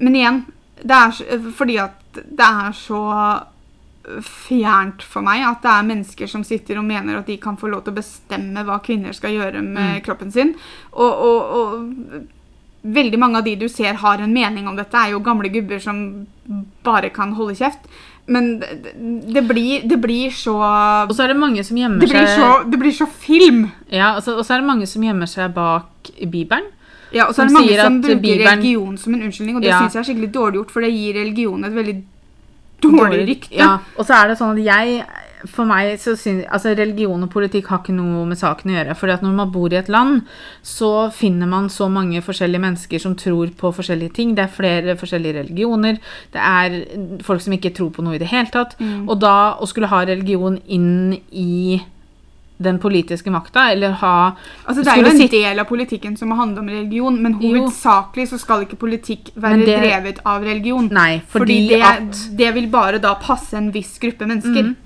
men igjen, det er fordi at det er så fjernt for meg at det er mennesker som sitter og mener at de kan få lov til å bestemme hva kvinner skal gjøre med kroppen sin. Og, og, og veldig mange av de du ser har en mening om dette, er jo gamle gubber som bare kan holde kjeft. Men det, det, blir, det blir så
Og så er det mange som gjemmer
det blir,
seg
så det blir så film!
Ja, altså, og så er det mange som gjemmer seg bak Bibelen.
Ja, og så er det mange som bruker
Bibelen-
religion som en unnskyldning, og det
Ja.
synes jeg er skikkelig dårlig gjort, for det gir religion et veldig dårlig rykte.
Ja, og så er det sånn at jeg For meg så synes Altså, religion og politikk har ikke noe med saken å gjøre. fordi at når man bor i et land, så finner man så mange forskjellige mennesker som tror på forskjellige ting. Det er flere forskjellige religioner. Det er folk som ikke tror på noe i det hele tatt.
Mm.
Og da å skulle ha religion inn i den politiske makta, eller ha
Altså, det er jo en del av politikken som må handle om religion, men hovedsakelig så skal ikke politikk være
det-
drevet av religion.
Nei,
fordi
fordi
det,
at
det vil bare da passe en viss gruppe mennesker.
Mm.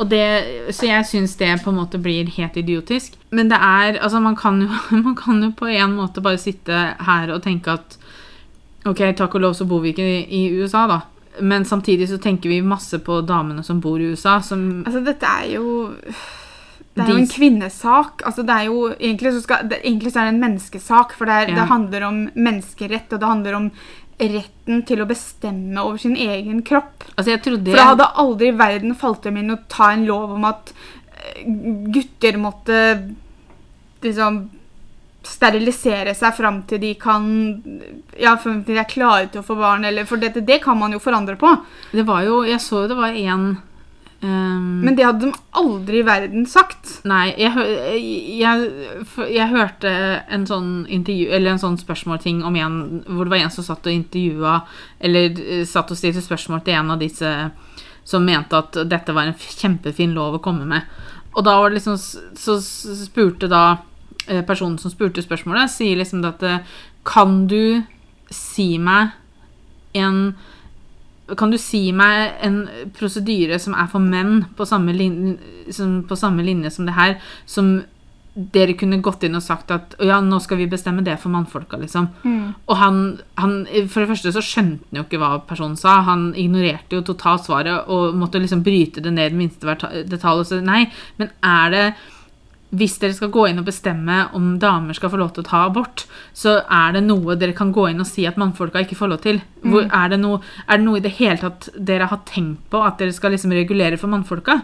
Og det, så jeg syns det på en måte blir helt idiotisk. Men det er Altså, man kan jo, man kan jo på en måte bare sitte her og tenke at Ok, takk og lov så bor vi ikke i, i USA, da. Men samtidig så tenker vi masse på damene som bor i USA, som
Altså, dette er jo Det er jo en kvinnesak. Altså, det er jo, egentlig, så skal, det, egentlig så er det en menneskesak, for det, er,
Ja.
det handler om menneskerett, og det handler om retten til å bestemme over sin egen kropp.
Altså, jeg trodde
For det hadde aldri i verden falt dem inn å ta en lov om at eh, gutter måtte liksom sterilisere seg fram til de kan Ja, fram til de er klare til å få barn, eller For dette, det kan man jo forandre på.
Det var jo Jeg så jo det var en ehm,
Men det hadde de aldri i verden sagt.
Nei, jeg, jeg, jeg hørte en sånn intervju Eller en sånn spørsmålting om en Hvor det var en som satt og intervjua Eller eh, satt og stilte spørsmål til en av disse som mente at dette var en kjempefin lov å komme med. Og da var det liksom Så spurte da eh, personen som spurte spørsmålet, sier liksom at eh, Kan du si meg en kan du si meg en prosedyre som er for menn på samme, linje som, på samme linje som det her, som dere kunne gått inn og sagt at ja, nå skal vi bestemme det for mannfolka, liksom. Og han, han For det første så skjønte han jo ikke hva personen sa. Han ignorerte jo totalt svaret og måtte liksom bryte det ned i minste detalj. Og så nei, men er det hvis dere skal gå inn og bestemme om damer skal få lov til å ta abort, så er det noe dere kan gå inn og si at mannfolka ikke får lov til. Hvor, er, det noe, er det noe i det hele tatt dere har tenkt på at dere skal liksom regulere for mannfolka?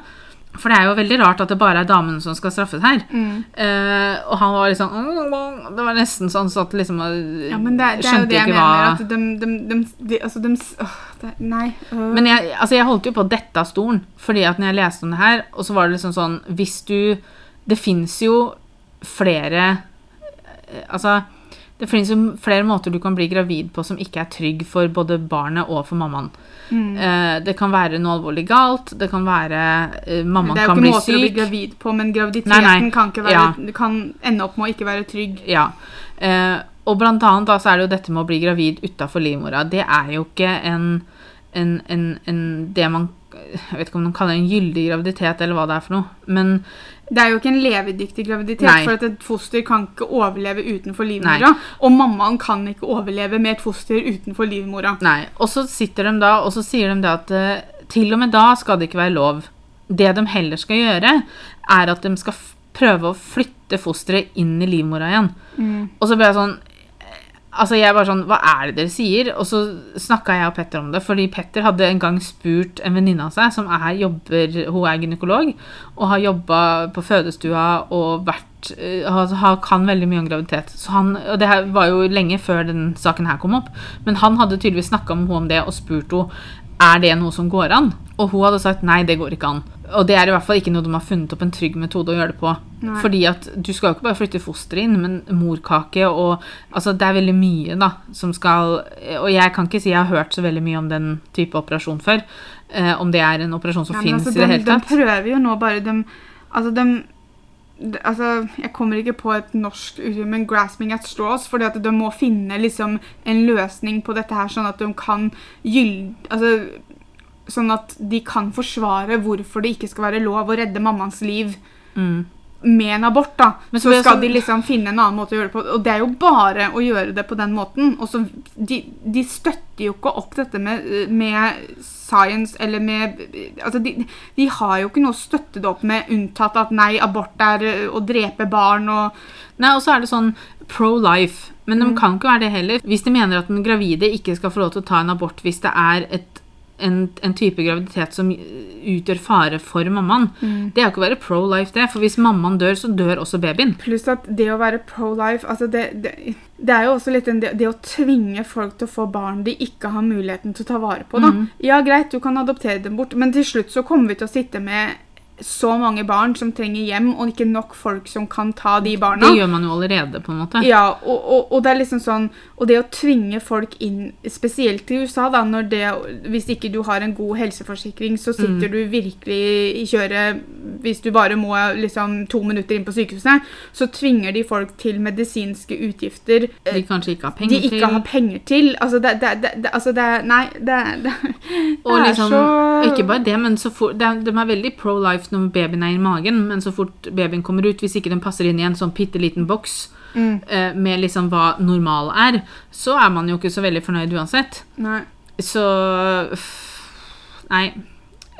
For det er jo veldig rart at det bare er damene som skal straffes her. Eh, og han var liksom Det var nesten sånn så at liksom
Ja, men det, det er jo det jeg
ikke
mener.
hva
At de, de, de, de, altså de åh, det, Nei. øh.
Men jeg, altså jeg holdt jo på å dette av stolen, fordi at når jeg leste om det her, og så var det liksom sånn Hvis du Det fins jo flere eh, Altså det finnes jo flere måter du kan bli gravid på som ikke er trygg for både barnet og for mammaen.
Mm.
Eh, det kan være noe alvorlig galt, det kan være eh, mammaen
det er jo ikke måter å bli gravid på, men graviditeten
Nei, nei.
Kan, være,
Ja.
kan ende opp med å ikke være trygg.
Ja. Og blant annet da, så er det jo dette med å bli gravid utafor livmora. Det er jo ikke en, en, en, en det man Jeg vet ikke om man kaller det en gyldig graviditet, eller hva det er for noe. Men
Det er jo ikke en levedyktig graviditet,
Nei.
for at et foster kan ikke overleve utenfor livmora. Og mammaen kan ikke overleve med et foster utenfor livmora.
Nei. Og så sitter de da, og så sier de det at eh, til og med da skal det ikke være lov. Det de heller skal gjøre, er at de skal prøve å flytte fosteret inn i livmora igjen. Og så ble jeg sånn Altså jeg bare sånn, Hva er det dere sier? Og så snakka jeg og Petter om det. Fordi Petter hadde en gang spurt en venninne av seg som er, jobber, hun er gynekolog og har jobba på fødestua og vært eh, har, kan veldig mye om graviditet. Så han, og det her var jo lenge før den saken her kom opp. Men han hadde tydeligvis snakka med henne om det og spurt henne er det noe som går an. Og hun hadde sagt nei, det går ikke an. Og det er i hvert fall ikke noe de har funnet opp en trygg metode å gjøre det på.
Nei.
Fordi at du skal jo ikke bare flytte fosteret inn, men morkake og Altså, det er veldig mye, da, som skal Og jeg kan ikke si jeg har hørt så veldig mye om den type operasjon før. Eh, om det er en operasjon som
Ja,
fins
altså,
i det hele tatt.
de prøver jo nå bare de, Altså, de de- Altså, jeg kommer ikke på et norsk uttrykk, men 'grasping at straws', fordi at de må finne liksom en løsning på dette her, sånn at de kan gyld... Altså, sånn at de kan forsvare hvorfor det ikke skal være lov å redde mammas liv
Mm.
med en abort, da,
Men så
så skal
sånn-
de liksom finne en annen måte å gjøre det på. Og det er jo bare å gjøre det på den måten. Og så de, de støtter jo ikke opp dette med, med science eller med Altså, de, de har jo ikke noe å støtte det opp med, unntatt at nei, abort er å drepe barn og
Nei, og så er det sånn pro-life. Men
Mm.
de kan ikke være det heller. Hvis de mener at den gravide ikke skal få lov til å ta en abort hvis det er et, en, en type graviditet som utgjør fare for mammaen,
Mm.
det er jo ikke å være pro-life, det. For hvis mammaen dør, så dør også babyen.
Pluss at det å være pro-life altså det, det, det er jo også litt det, det å tvinge folk til å få barn de ikke har muligheten til å ta vare på. Da.
Mm.
Ja, greit, du kan adoptere dem bort, men til slutt så kommer vi til å sitte med så mange barn som trenger hjem, og ikke nok folk som kan ta de barna.
Det gjør man jo allerede, på en måte.
Ja, og, og, og det er liksom sånn Og det å tvinge folk inn, spesielt i USA, da, når det Hvis ikke du har en god helseforsikring, så sitter du virkelig i kjøret hvis du bare må liksom to minutter inn på sykehuset. Så tvinger de folk til medisinske utgifter eh,
De kanskje ikke har
de
penger
ikke
til.
har penger til. Altså, det, det, det, det, altså det Nei, det, det,
Og liksom,
så
ikke bare det, men så fort, de, de er veldig pro-life når babyen er i magen, men så fort babyen kommer ut, hvis ikke den passer inn i en sånn bitte liten boks
Mm,
eh, med liksom hva normal er, så er man jo ikke så veldig fornøyd uansett.
nei.
Så Nei.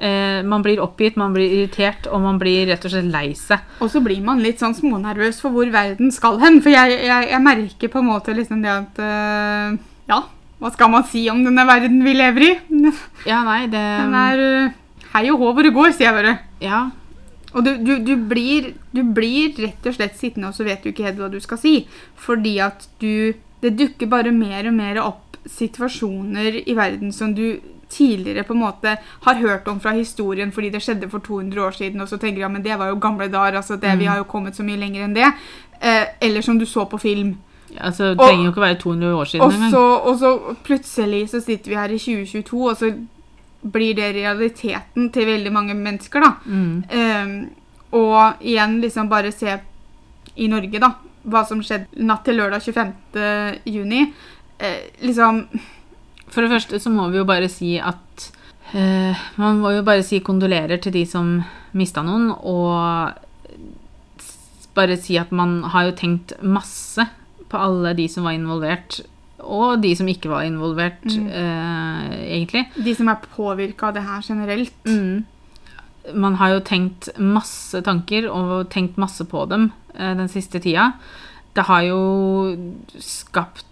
Eh, man blir oppgitt, man blir irritert, og man blir rett og slett lei seg.
Og så blir man litt sånn smånervøs for hvor verden skal hen. For jeg, jeg, jeg merker på en måte liksom det at øh, Ja, hva skal man si om denne verden vi lever i?
Ja, nei, det
Den er hei og hå hvor det går, sier jeg bare.
Ja.
Og du, du, du, blir, du blir rett og slett sittende, og så vet du ikke helt hva du skal si. Fordi at du Det dukker bare mer og mer opp situasjoner i verden som du tidligere på en måte har hørt om fra historien fordi det skjedde for 200 år siden, og så tenker du ja, men det var jo gamle dager, altså det, vi har jo kommet så mye lenger enn det. Eh, eller som du så på film.
Altså, det trenger jo ikke å være 200 år siden engang.
så, og så plutselig så sitter vi her i 2022, og så blir det realiteten til veldig mange mennesker, da.
Mm.
Um, og igjen liksom bare se i Norge, da, hva som skjedde natt til lørdag 25. juni. Uh, liksom
For det første så må vi jo bare si at uh, Man må jo bare si kondolerer til de som mista noen, og bare si at man har jo tenkt masse på alle de som var involvert, og de som ikke var involvert,
Mm.
eh, egentlig.
De som er påvirka av det her generelt.
Mm. Man har jo tenkt masse tanker og tenkt masse på dem eh, den siste tida. Det har jo skapt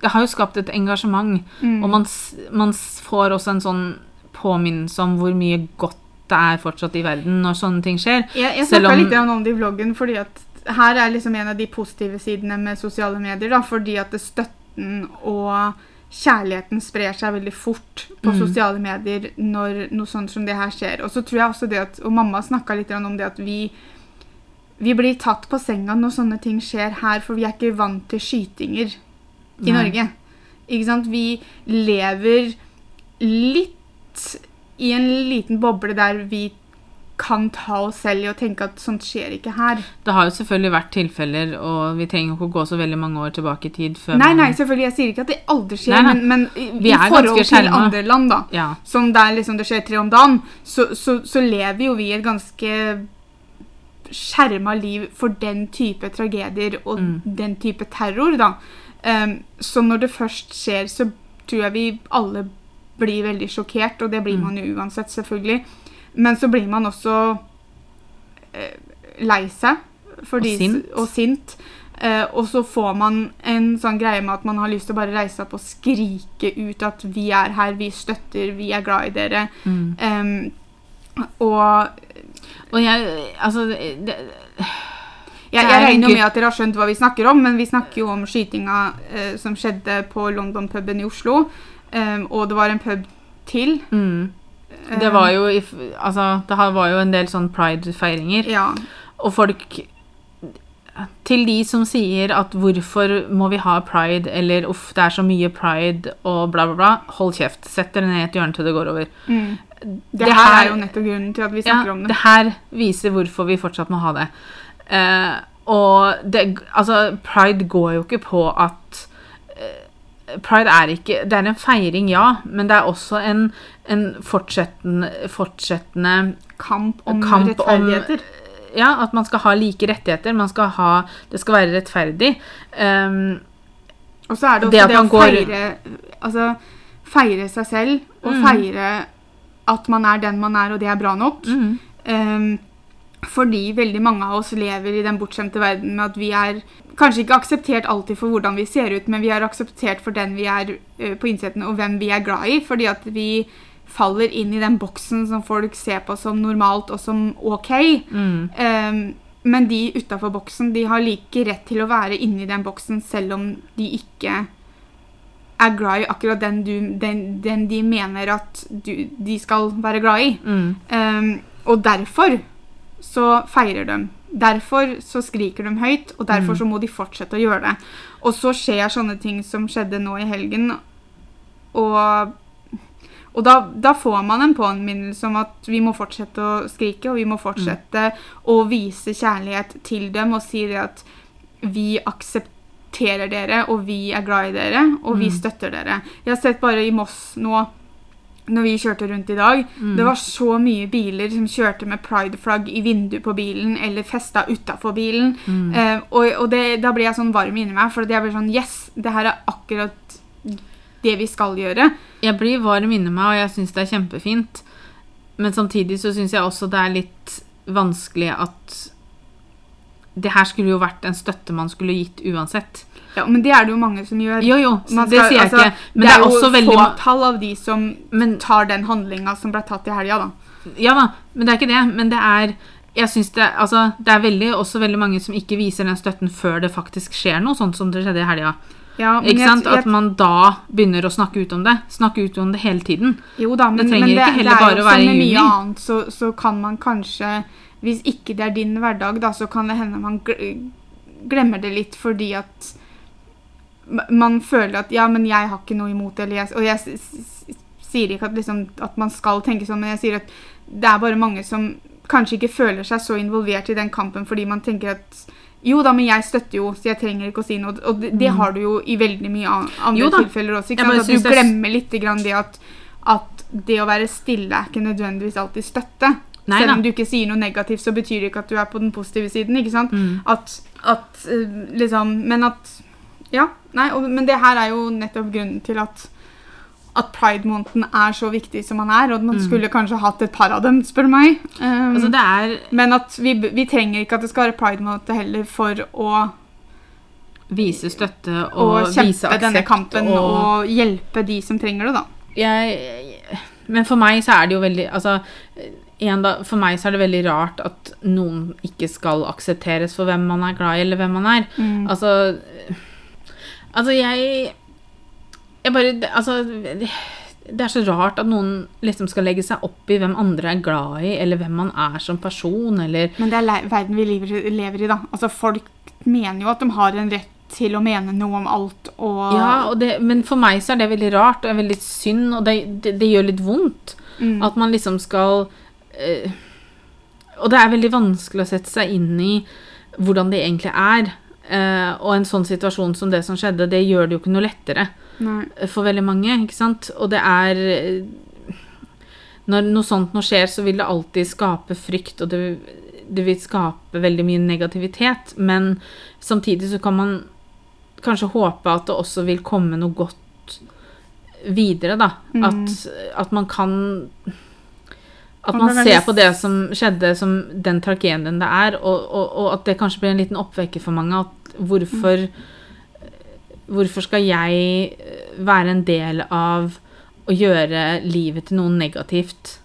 Det har jo skapt et engasjement,
Mm.
og man, man får også en sånn påminnelse om hvor mye godt det er fortsatt i verden når sånne ting skjer.
Jeg, jeg snakka litt om det i vloggen, fordi at her er liksom en av de positive sidene med sosiale medier. da, Fordi at det støtten og kjærligheten sprer seg veldig fort på
Mm.
sosiale medier når noe sånt som det her skjer. Og så tror jeg også det at, og mamma snakka litt om det at vi vi blir tatt på senga når sånne ting skjer her, for vi er ikke vant til skytinger i
Nei.
Norge. Ikke sant? Vi lever litt i en liten boble der vi kan ta oss selv i å tenke at sånt skjer ikke her.
Det har jo selvfølgelig vært tilfeller, og vi trenger ikke å gå så veldig mange år tilbake i tid før
Nei,
man
nei, selvfølgelig. Jeg sier ikke at det aldri skjer,
Nei, nei.
men, men i, i forhold til andre land, da,
Ja.
som der liksom det skjer tre om dagen, så, så, så lever jo vi et ganske skjerma liv for den type tragedier og
Mm.
den type terror, da. Um, så når det først skjer, så tror jeg vi alle blir veldig sjokkert, og det blir
Mm.
man jo uansett, selvfølgelig. Men så blir man også eh, lei seg Fordi,
Og sint.
og sint. Eh, og så får man en sånn greie med at man har lyst til å bare reise opp og skrike ut at vi er her, vi støtter, vi er glad i dere.
Mm.
Em, og
Og jeg Altså det,
jeg, jeg regner med at dere har skjønt hva vi snakker om, men vi snakker jo om skytinga eh, som skjedde på London-puben i Oslo. Em, og det var en pub til.
mm. Det var jo Altså, det var jo en del sånn pride-feiringer.
Ja.
Og folk Til de som sier at 'hvorfor må vi ha pride', eller 'uff, det er så mye pride', og bla, bla, bla, hold kjeft. Sett dere ned i et hjørne til det går over.
Mm. Det,
Det
her er jo nettopp grunnen til at vi
Ja,
snakker om det.
det her viser hvorfor vi fortsatt må ha det. Eh, og det, altså, pride går jo ikke på at eh, Pride er ikke Det er en feiring, ja, men det er også en, en fortsettende, fortsettende
Kamp om
Kamp om-
rettferdigheter.
ja, at man skal ha like rettigheter. Man skal ha, det skal være rettferdig. Um,
Og så er det også
Det
det, å
går-
feire Altså feire seg selv og
Mm.
feire at man er den man er, og det er bra nok.
mm,
Um, fordi veldig mange av oss lever i den bortskjemte verden med at vi er kanskje ikke akseptert alltid for hvordan vi ser ut, men vi er akseptert for den vi er eh, på innsiden, og hvem vi er glad i. Fordi at vi faller inn i den boksen som folk ser på som normalt og som OK.
mm,
Um, men de utafor boksen de har like rett til å være inni den boksen selv om de ikke er glad i akkurat den, du, den, den de mener at du, de skal være glad i.
mm,
Um, og derfor så feirer de. Derfor så skriker de høyt, og derfor
Mm.
så må de fortsette å gjøre det. Og så skjer sånne ting som skjedde nå i helgen, og, og da, da får man en påminnelse om at vi må fortsette å skrike, og vi må fortsette å vise kjærlighet til dem og si det at vi aksepterer dere, og vi er glad i dere, og vi
Mm.
støtter dere. Jeg har sett bare i Moss nå, når vi kjørte rundt i dag,
mm.
det var så mye biler som kjørte med prideflagg i vinduet på bilen eller festa utafor bilen.
mm.
Eh, og og det, da ble jeg sånn varm inni meg, for jeg ble sånn Yes, det her er akkurat det vi skal gjøre.
Jeg blir varm inni meg, og jeg syns det er kjempefint. Men samtidig så syns jeg også det er litt vanskelig at Det her skulle jo vært en støtte man skulle gitt uansett.
Ja, Men det er det jo mange som gjør.
Jo, jo,
skal,
det sier jeg
altså,
ikke. Men det er, også
jo
veldig
fåtall av de som
men,
tar den handlinga som ble tatt i helga, da.
Ja da, men det er ikke det. Men det er jeg synes det, altså, det er veldig, også veldig mange som ikke viser den støtten før det faktisk skjer noe, sånn som det skjedde i helga.
Ja,
Ikke sant?
jeg-
At man da begynner å snakke ut om det. Snakke ut om det hele tiden.
Jo da, men
Det trenger
men
ikke heller
det er
bare å være i juni.
mye annet, så, så kan man kanskje Hvis ikke det er din hverdag, da, så kan det hende man glemmer det litt fordi at man føler at Ja, men jeg har ikke noe imot det, Og jeg sier ikke at, liksom, at man skal tenke sånn, men jeg sier at det er bare mange som kanskje ikke føler seg så involvert i den kampen fordi man tenker at jo da, men jeg støtter jo, så jeg trenger ikke å si noe. Og det, det
Mm.
har du jo i veldig mye andre tilfeller også. Ikke? At du
er
glemmer litt grann det at, at det å være stille er ikke nødvendigvis alltid støtte.
Nei
Selv om du ikke sier noe negativt, så betyr det ikke at du er på den positive siden. ikke sant?
Mm.
At, at eh, liksom Men at Ja. Nei, og, men det her er jo nettopp grunnen til at at pride-måneden er så viktig som han er, og man
Mm.
skulle kanskje hatt et par av dem, spør du meg. Um,
Altså, det er
men at vi, vi trenger ikke at det skal være pride-måned heller for å,
vise støtte og, og
kjempe denne kampen
og
og hjelpe de som trenger det, da.
jeg, Men for meg så er det jo veldig Altså, da, for meg så er det veldig rart at noen ikke skal aksepteres for hvem man er glad i, eller hvem man er.
Mm.
Altså Altså, jeg Jeg bare Altså det, er så rart at noen liksom skal legge seg opp i hvem andre er glad i, eller hvem man er som person, eller
Men det er verden vi lever, lever i, da. Altså, folk mener jo at de har en rett til å mene noe om alt, og
Ja, og det, men for meg så er det veldig rart og veldig synd, og det, det, det gjør litt vondt.
mm.
At man liksom skal øh, Og det er veldig vanskelig å sette seg inn i hvordan det egentlig er. Eh, og en sånn situasjon som det som skjedde, det gjør det jo ikke noe lettere
Nei.
for veldig mange. ikke sant? Og det er eh, Når noe sånt nå skjer, så vil det alltid skape frykt, og det, det vil skape veldig mye negativitet. Men samtidig så kan man kanskje håpe at det også vil komme noe godt videre, da.
Mm.
At, at man kan At
Man
ser på det som skjedde, som den tragedien det er, og, og, og at det kanskje blir en liten oppvekker for mange. At hvorfor Hvorfor skal jeg eh, være en del av å gjøre livet til noen negativt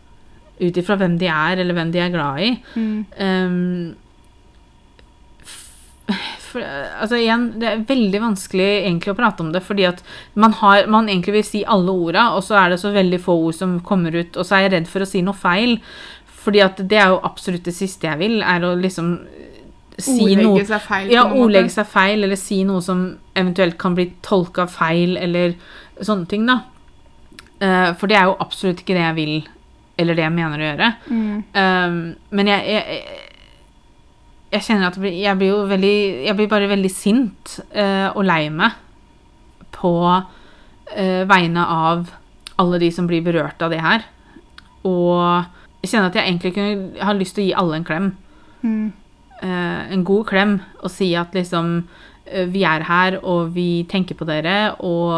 ut ifra hvem de er, eller hvem de er glad i?
Mm.
Um, for, altså igjen, Det er veldig vanskelig egentlig å prate om det, fordi at man, har, man egentlig vil si alle orda, og så er det så veldig få ord som kommer ut, og så er jeg redd for å si noe feil. Fordi at det er jo absolutt det siste jeg vil, er å liksom si
Ordlegge
noe
seg feil.
ja, ordlegge seg feil, eller si noe som eventuelt kan bli tolka feil, eller sånne ting, da. Uh, for det er jo absolutt ikke det jeg vil, eller det jeg mener å gjøre.
Mm.
Um, men jeg, jeg, jeg kjenner at jeg blir- jo veldig Jeg blir bare veldig sint uh, og lei meg på eh, vegne av alle de som blir berørt av det her. Og jeg kjenner at jeg egentlig kunne har lyst til å gi alle en klem.
Mm.
Eh, en god klem og si at liksom eh, vi er her, og vi tenker på dere, og,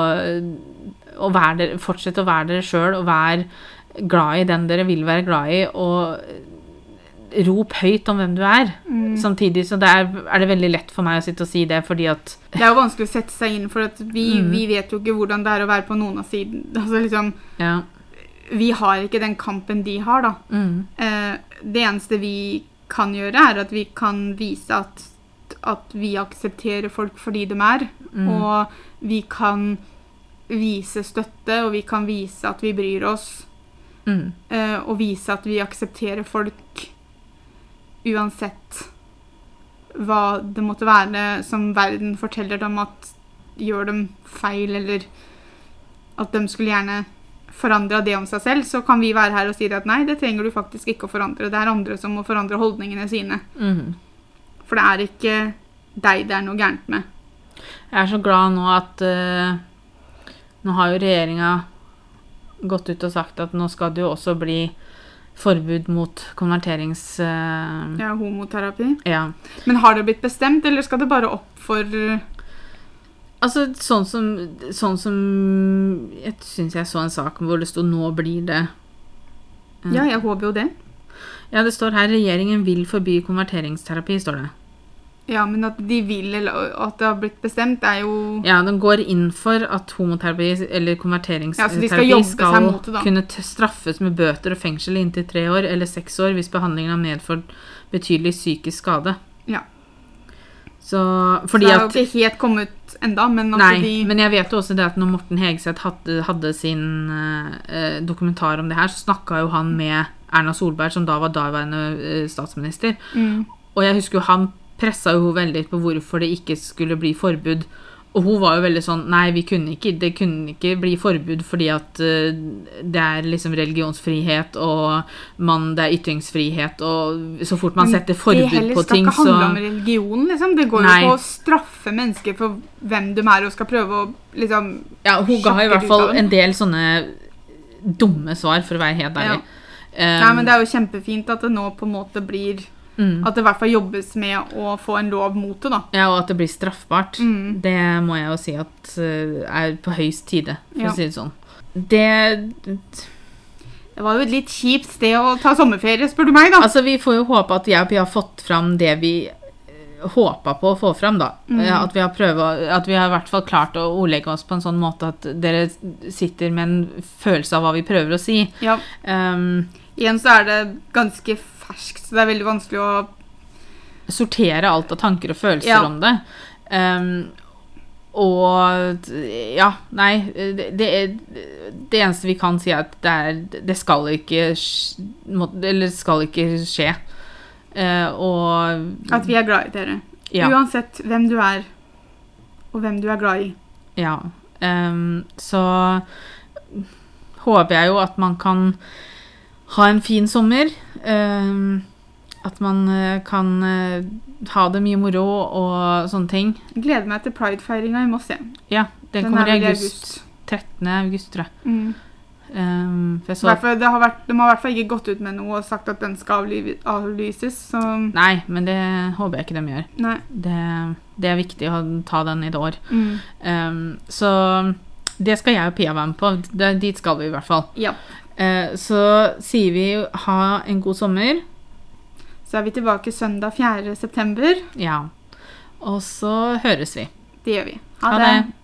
og dere, fortsett å være dere sjøl, og vær glad i den dere vil være glad i, og rop høyt om hvem du er.
Mm.
Samtidig så det er, er det veldig lett for meg å sitte og si det, fordi at
Det er jo vanskelig å sette seg inn, for at vi,
Mm.
vi vet jo ikke hvordan det er å være på noen av siden. Altså liksom,
Ja.
vi har ikke den kampen de har, da.
Mm,
Eh, det eneste vi kan gjøre, er at vi kan vise at, at vi aksepterer folk fordi de er.
mm,
Og vi kan vise støtte, og vi kan vise at vi bryr oss.
mm,
eh, og vise at vi aksepterer folk uansett hva det måtte være som verden forteller dem at gjør dem feil, eller at de skulle gjerne forandra det om seg selv, så kan vi være her og si at nei, det trenger du faktisk ikke å forandre. Det er andre som må forandre holdningene sine.
mm.
For det er ikke deg det er noe gærent med.
Jeg er så glad nå at uh, Nå har jo regjeringa gått ut og sagt at nå skal det jo også bli forbud mot konverterings... Uh,
Ja, homoterapi.
ja.
Men har det blitt bestemt, eller skal det bare opp for
Altså, sånn som, sånn som Jeg syns jeg så en sak hvor det sto 'nå blir det'.
Ja, jeg håper jo det.
Ja, det står her 'regjeringen vil forby konverteringsterapi', står det.
Ja, men at de vil, eller at det har blitt bestemt, er jo
Ja, den går inn for at homoterapi eller konverteringsterapi
ja, skal mot
kunne straffes med bøter og fengsel i inntil tre år eller seks år hvis behandlingen har medført betydelig psykisk skade.
Ja.
Så
Så det er jo ikke helt kommet enda, men at
Nei,
de
men jeg vet jo også det at når Morten Hegseth hadde, hadde sin eh, dokumentar om det her, så snakka jo han med Erna Solberg, som da var daværende eh, statsminister.
mm,
Og jeg husker jo han pressa jo veldig på hvorfor det ikke skulle bli forbud. Og hun var jo veldig sånn Nei, vi kunne ikke, det kunne ikke bli forbud fordi at eh, det er liksom religionsfrihet og man, det er ytringsfrihet, og så fort man setter forbud
Det heller
på
skal
ting,
ikke
så
handle om religion, liksom. Det går
Nei.
jo på å straffe mennesker for hvem de er, og skal prøve å liksom
Ja, hun ga i hvert fall en del sånne dumme svar, for å være helt ærlig. Um,
Nei, men det er jo kjempefint at det nå på en måte blir
mm.
At det i hvert fall jobbes med å få en lov mot det, da.
Ja, og at det blir straffbart.
Mm.
Det må jeg jo si at eh, er på høyst tide, for
Ja.
å si det sånn. Det
Det var jo et litt kjipt sted å ta sommerferie, spør du meg, da.
Altså, vi får jo håpe at jeg og Pia har fått fram det vi eh, håpa på å få fram, da.
Mm.
At vi har prøvet, at vi har i hvert fall klart å ordlegge oss på en sånn måte at dere sitter med en følelse av hva vi prøver å si.
Ja.
Um,
Igjen så er det ganske ferskt, så det er veldig vanskelig å
sortere alt av tanker og følelser
Ja.
om det. Um, og ja, nei det, det, det eneste vi kan si, er at det, er, det skal ikke Eller skal ikke skje. Uh, og
At vi er glad i dere.
ja,
Uansett hvem du er, og hvem du er glad i.
ja. Um, så håper jeg jo at man kan ha en fin sommer. Um, at man eh, kan eh, ha det mye moro og sånne ting.
Gleder meg til pridefeiringa i Moss.
Ja, den,
Den
kommer
er
i august. 13. august, tror jeg.
Mm.
Um,
det har vært, de har i hvert fall ikke gått ut med noe og sagt at den skal avlyses, så
nei, men det håper jeg ikke de gjør. Det, det er viktig å ta den i det år.
Mm.
Um, så det skal jeg og Pia være med på. Det, dit skal vi i hvert fall.
Ja.
Eh, så sier vi ha en god sommer.
Så er vi tilbake søndag 4. september.
Ja. Og så høres vi.
Det gjør vi.
Ha det.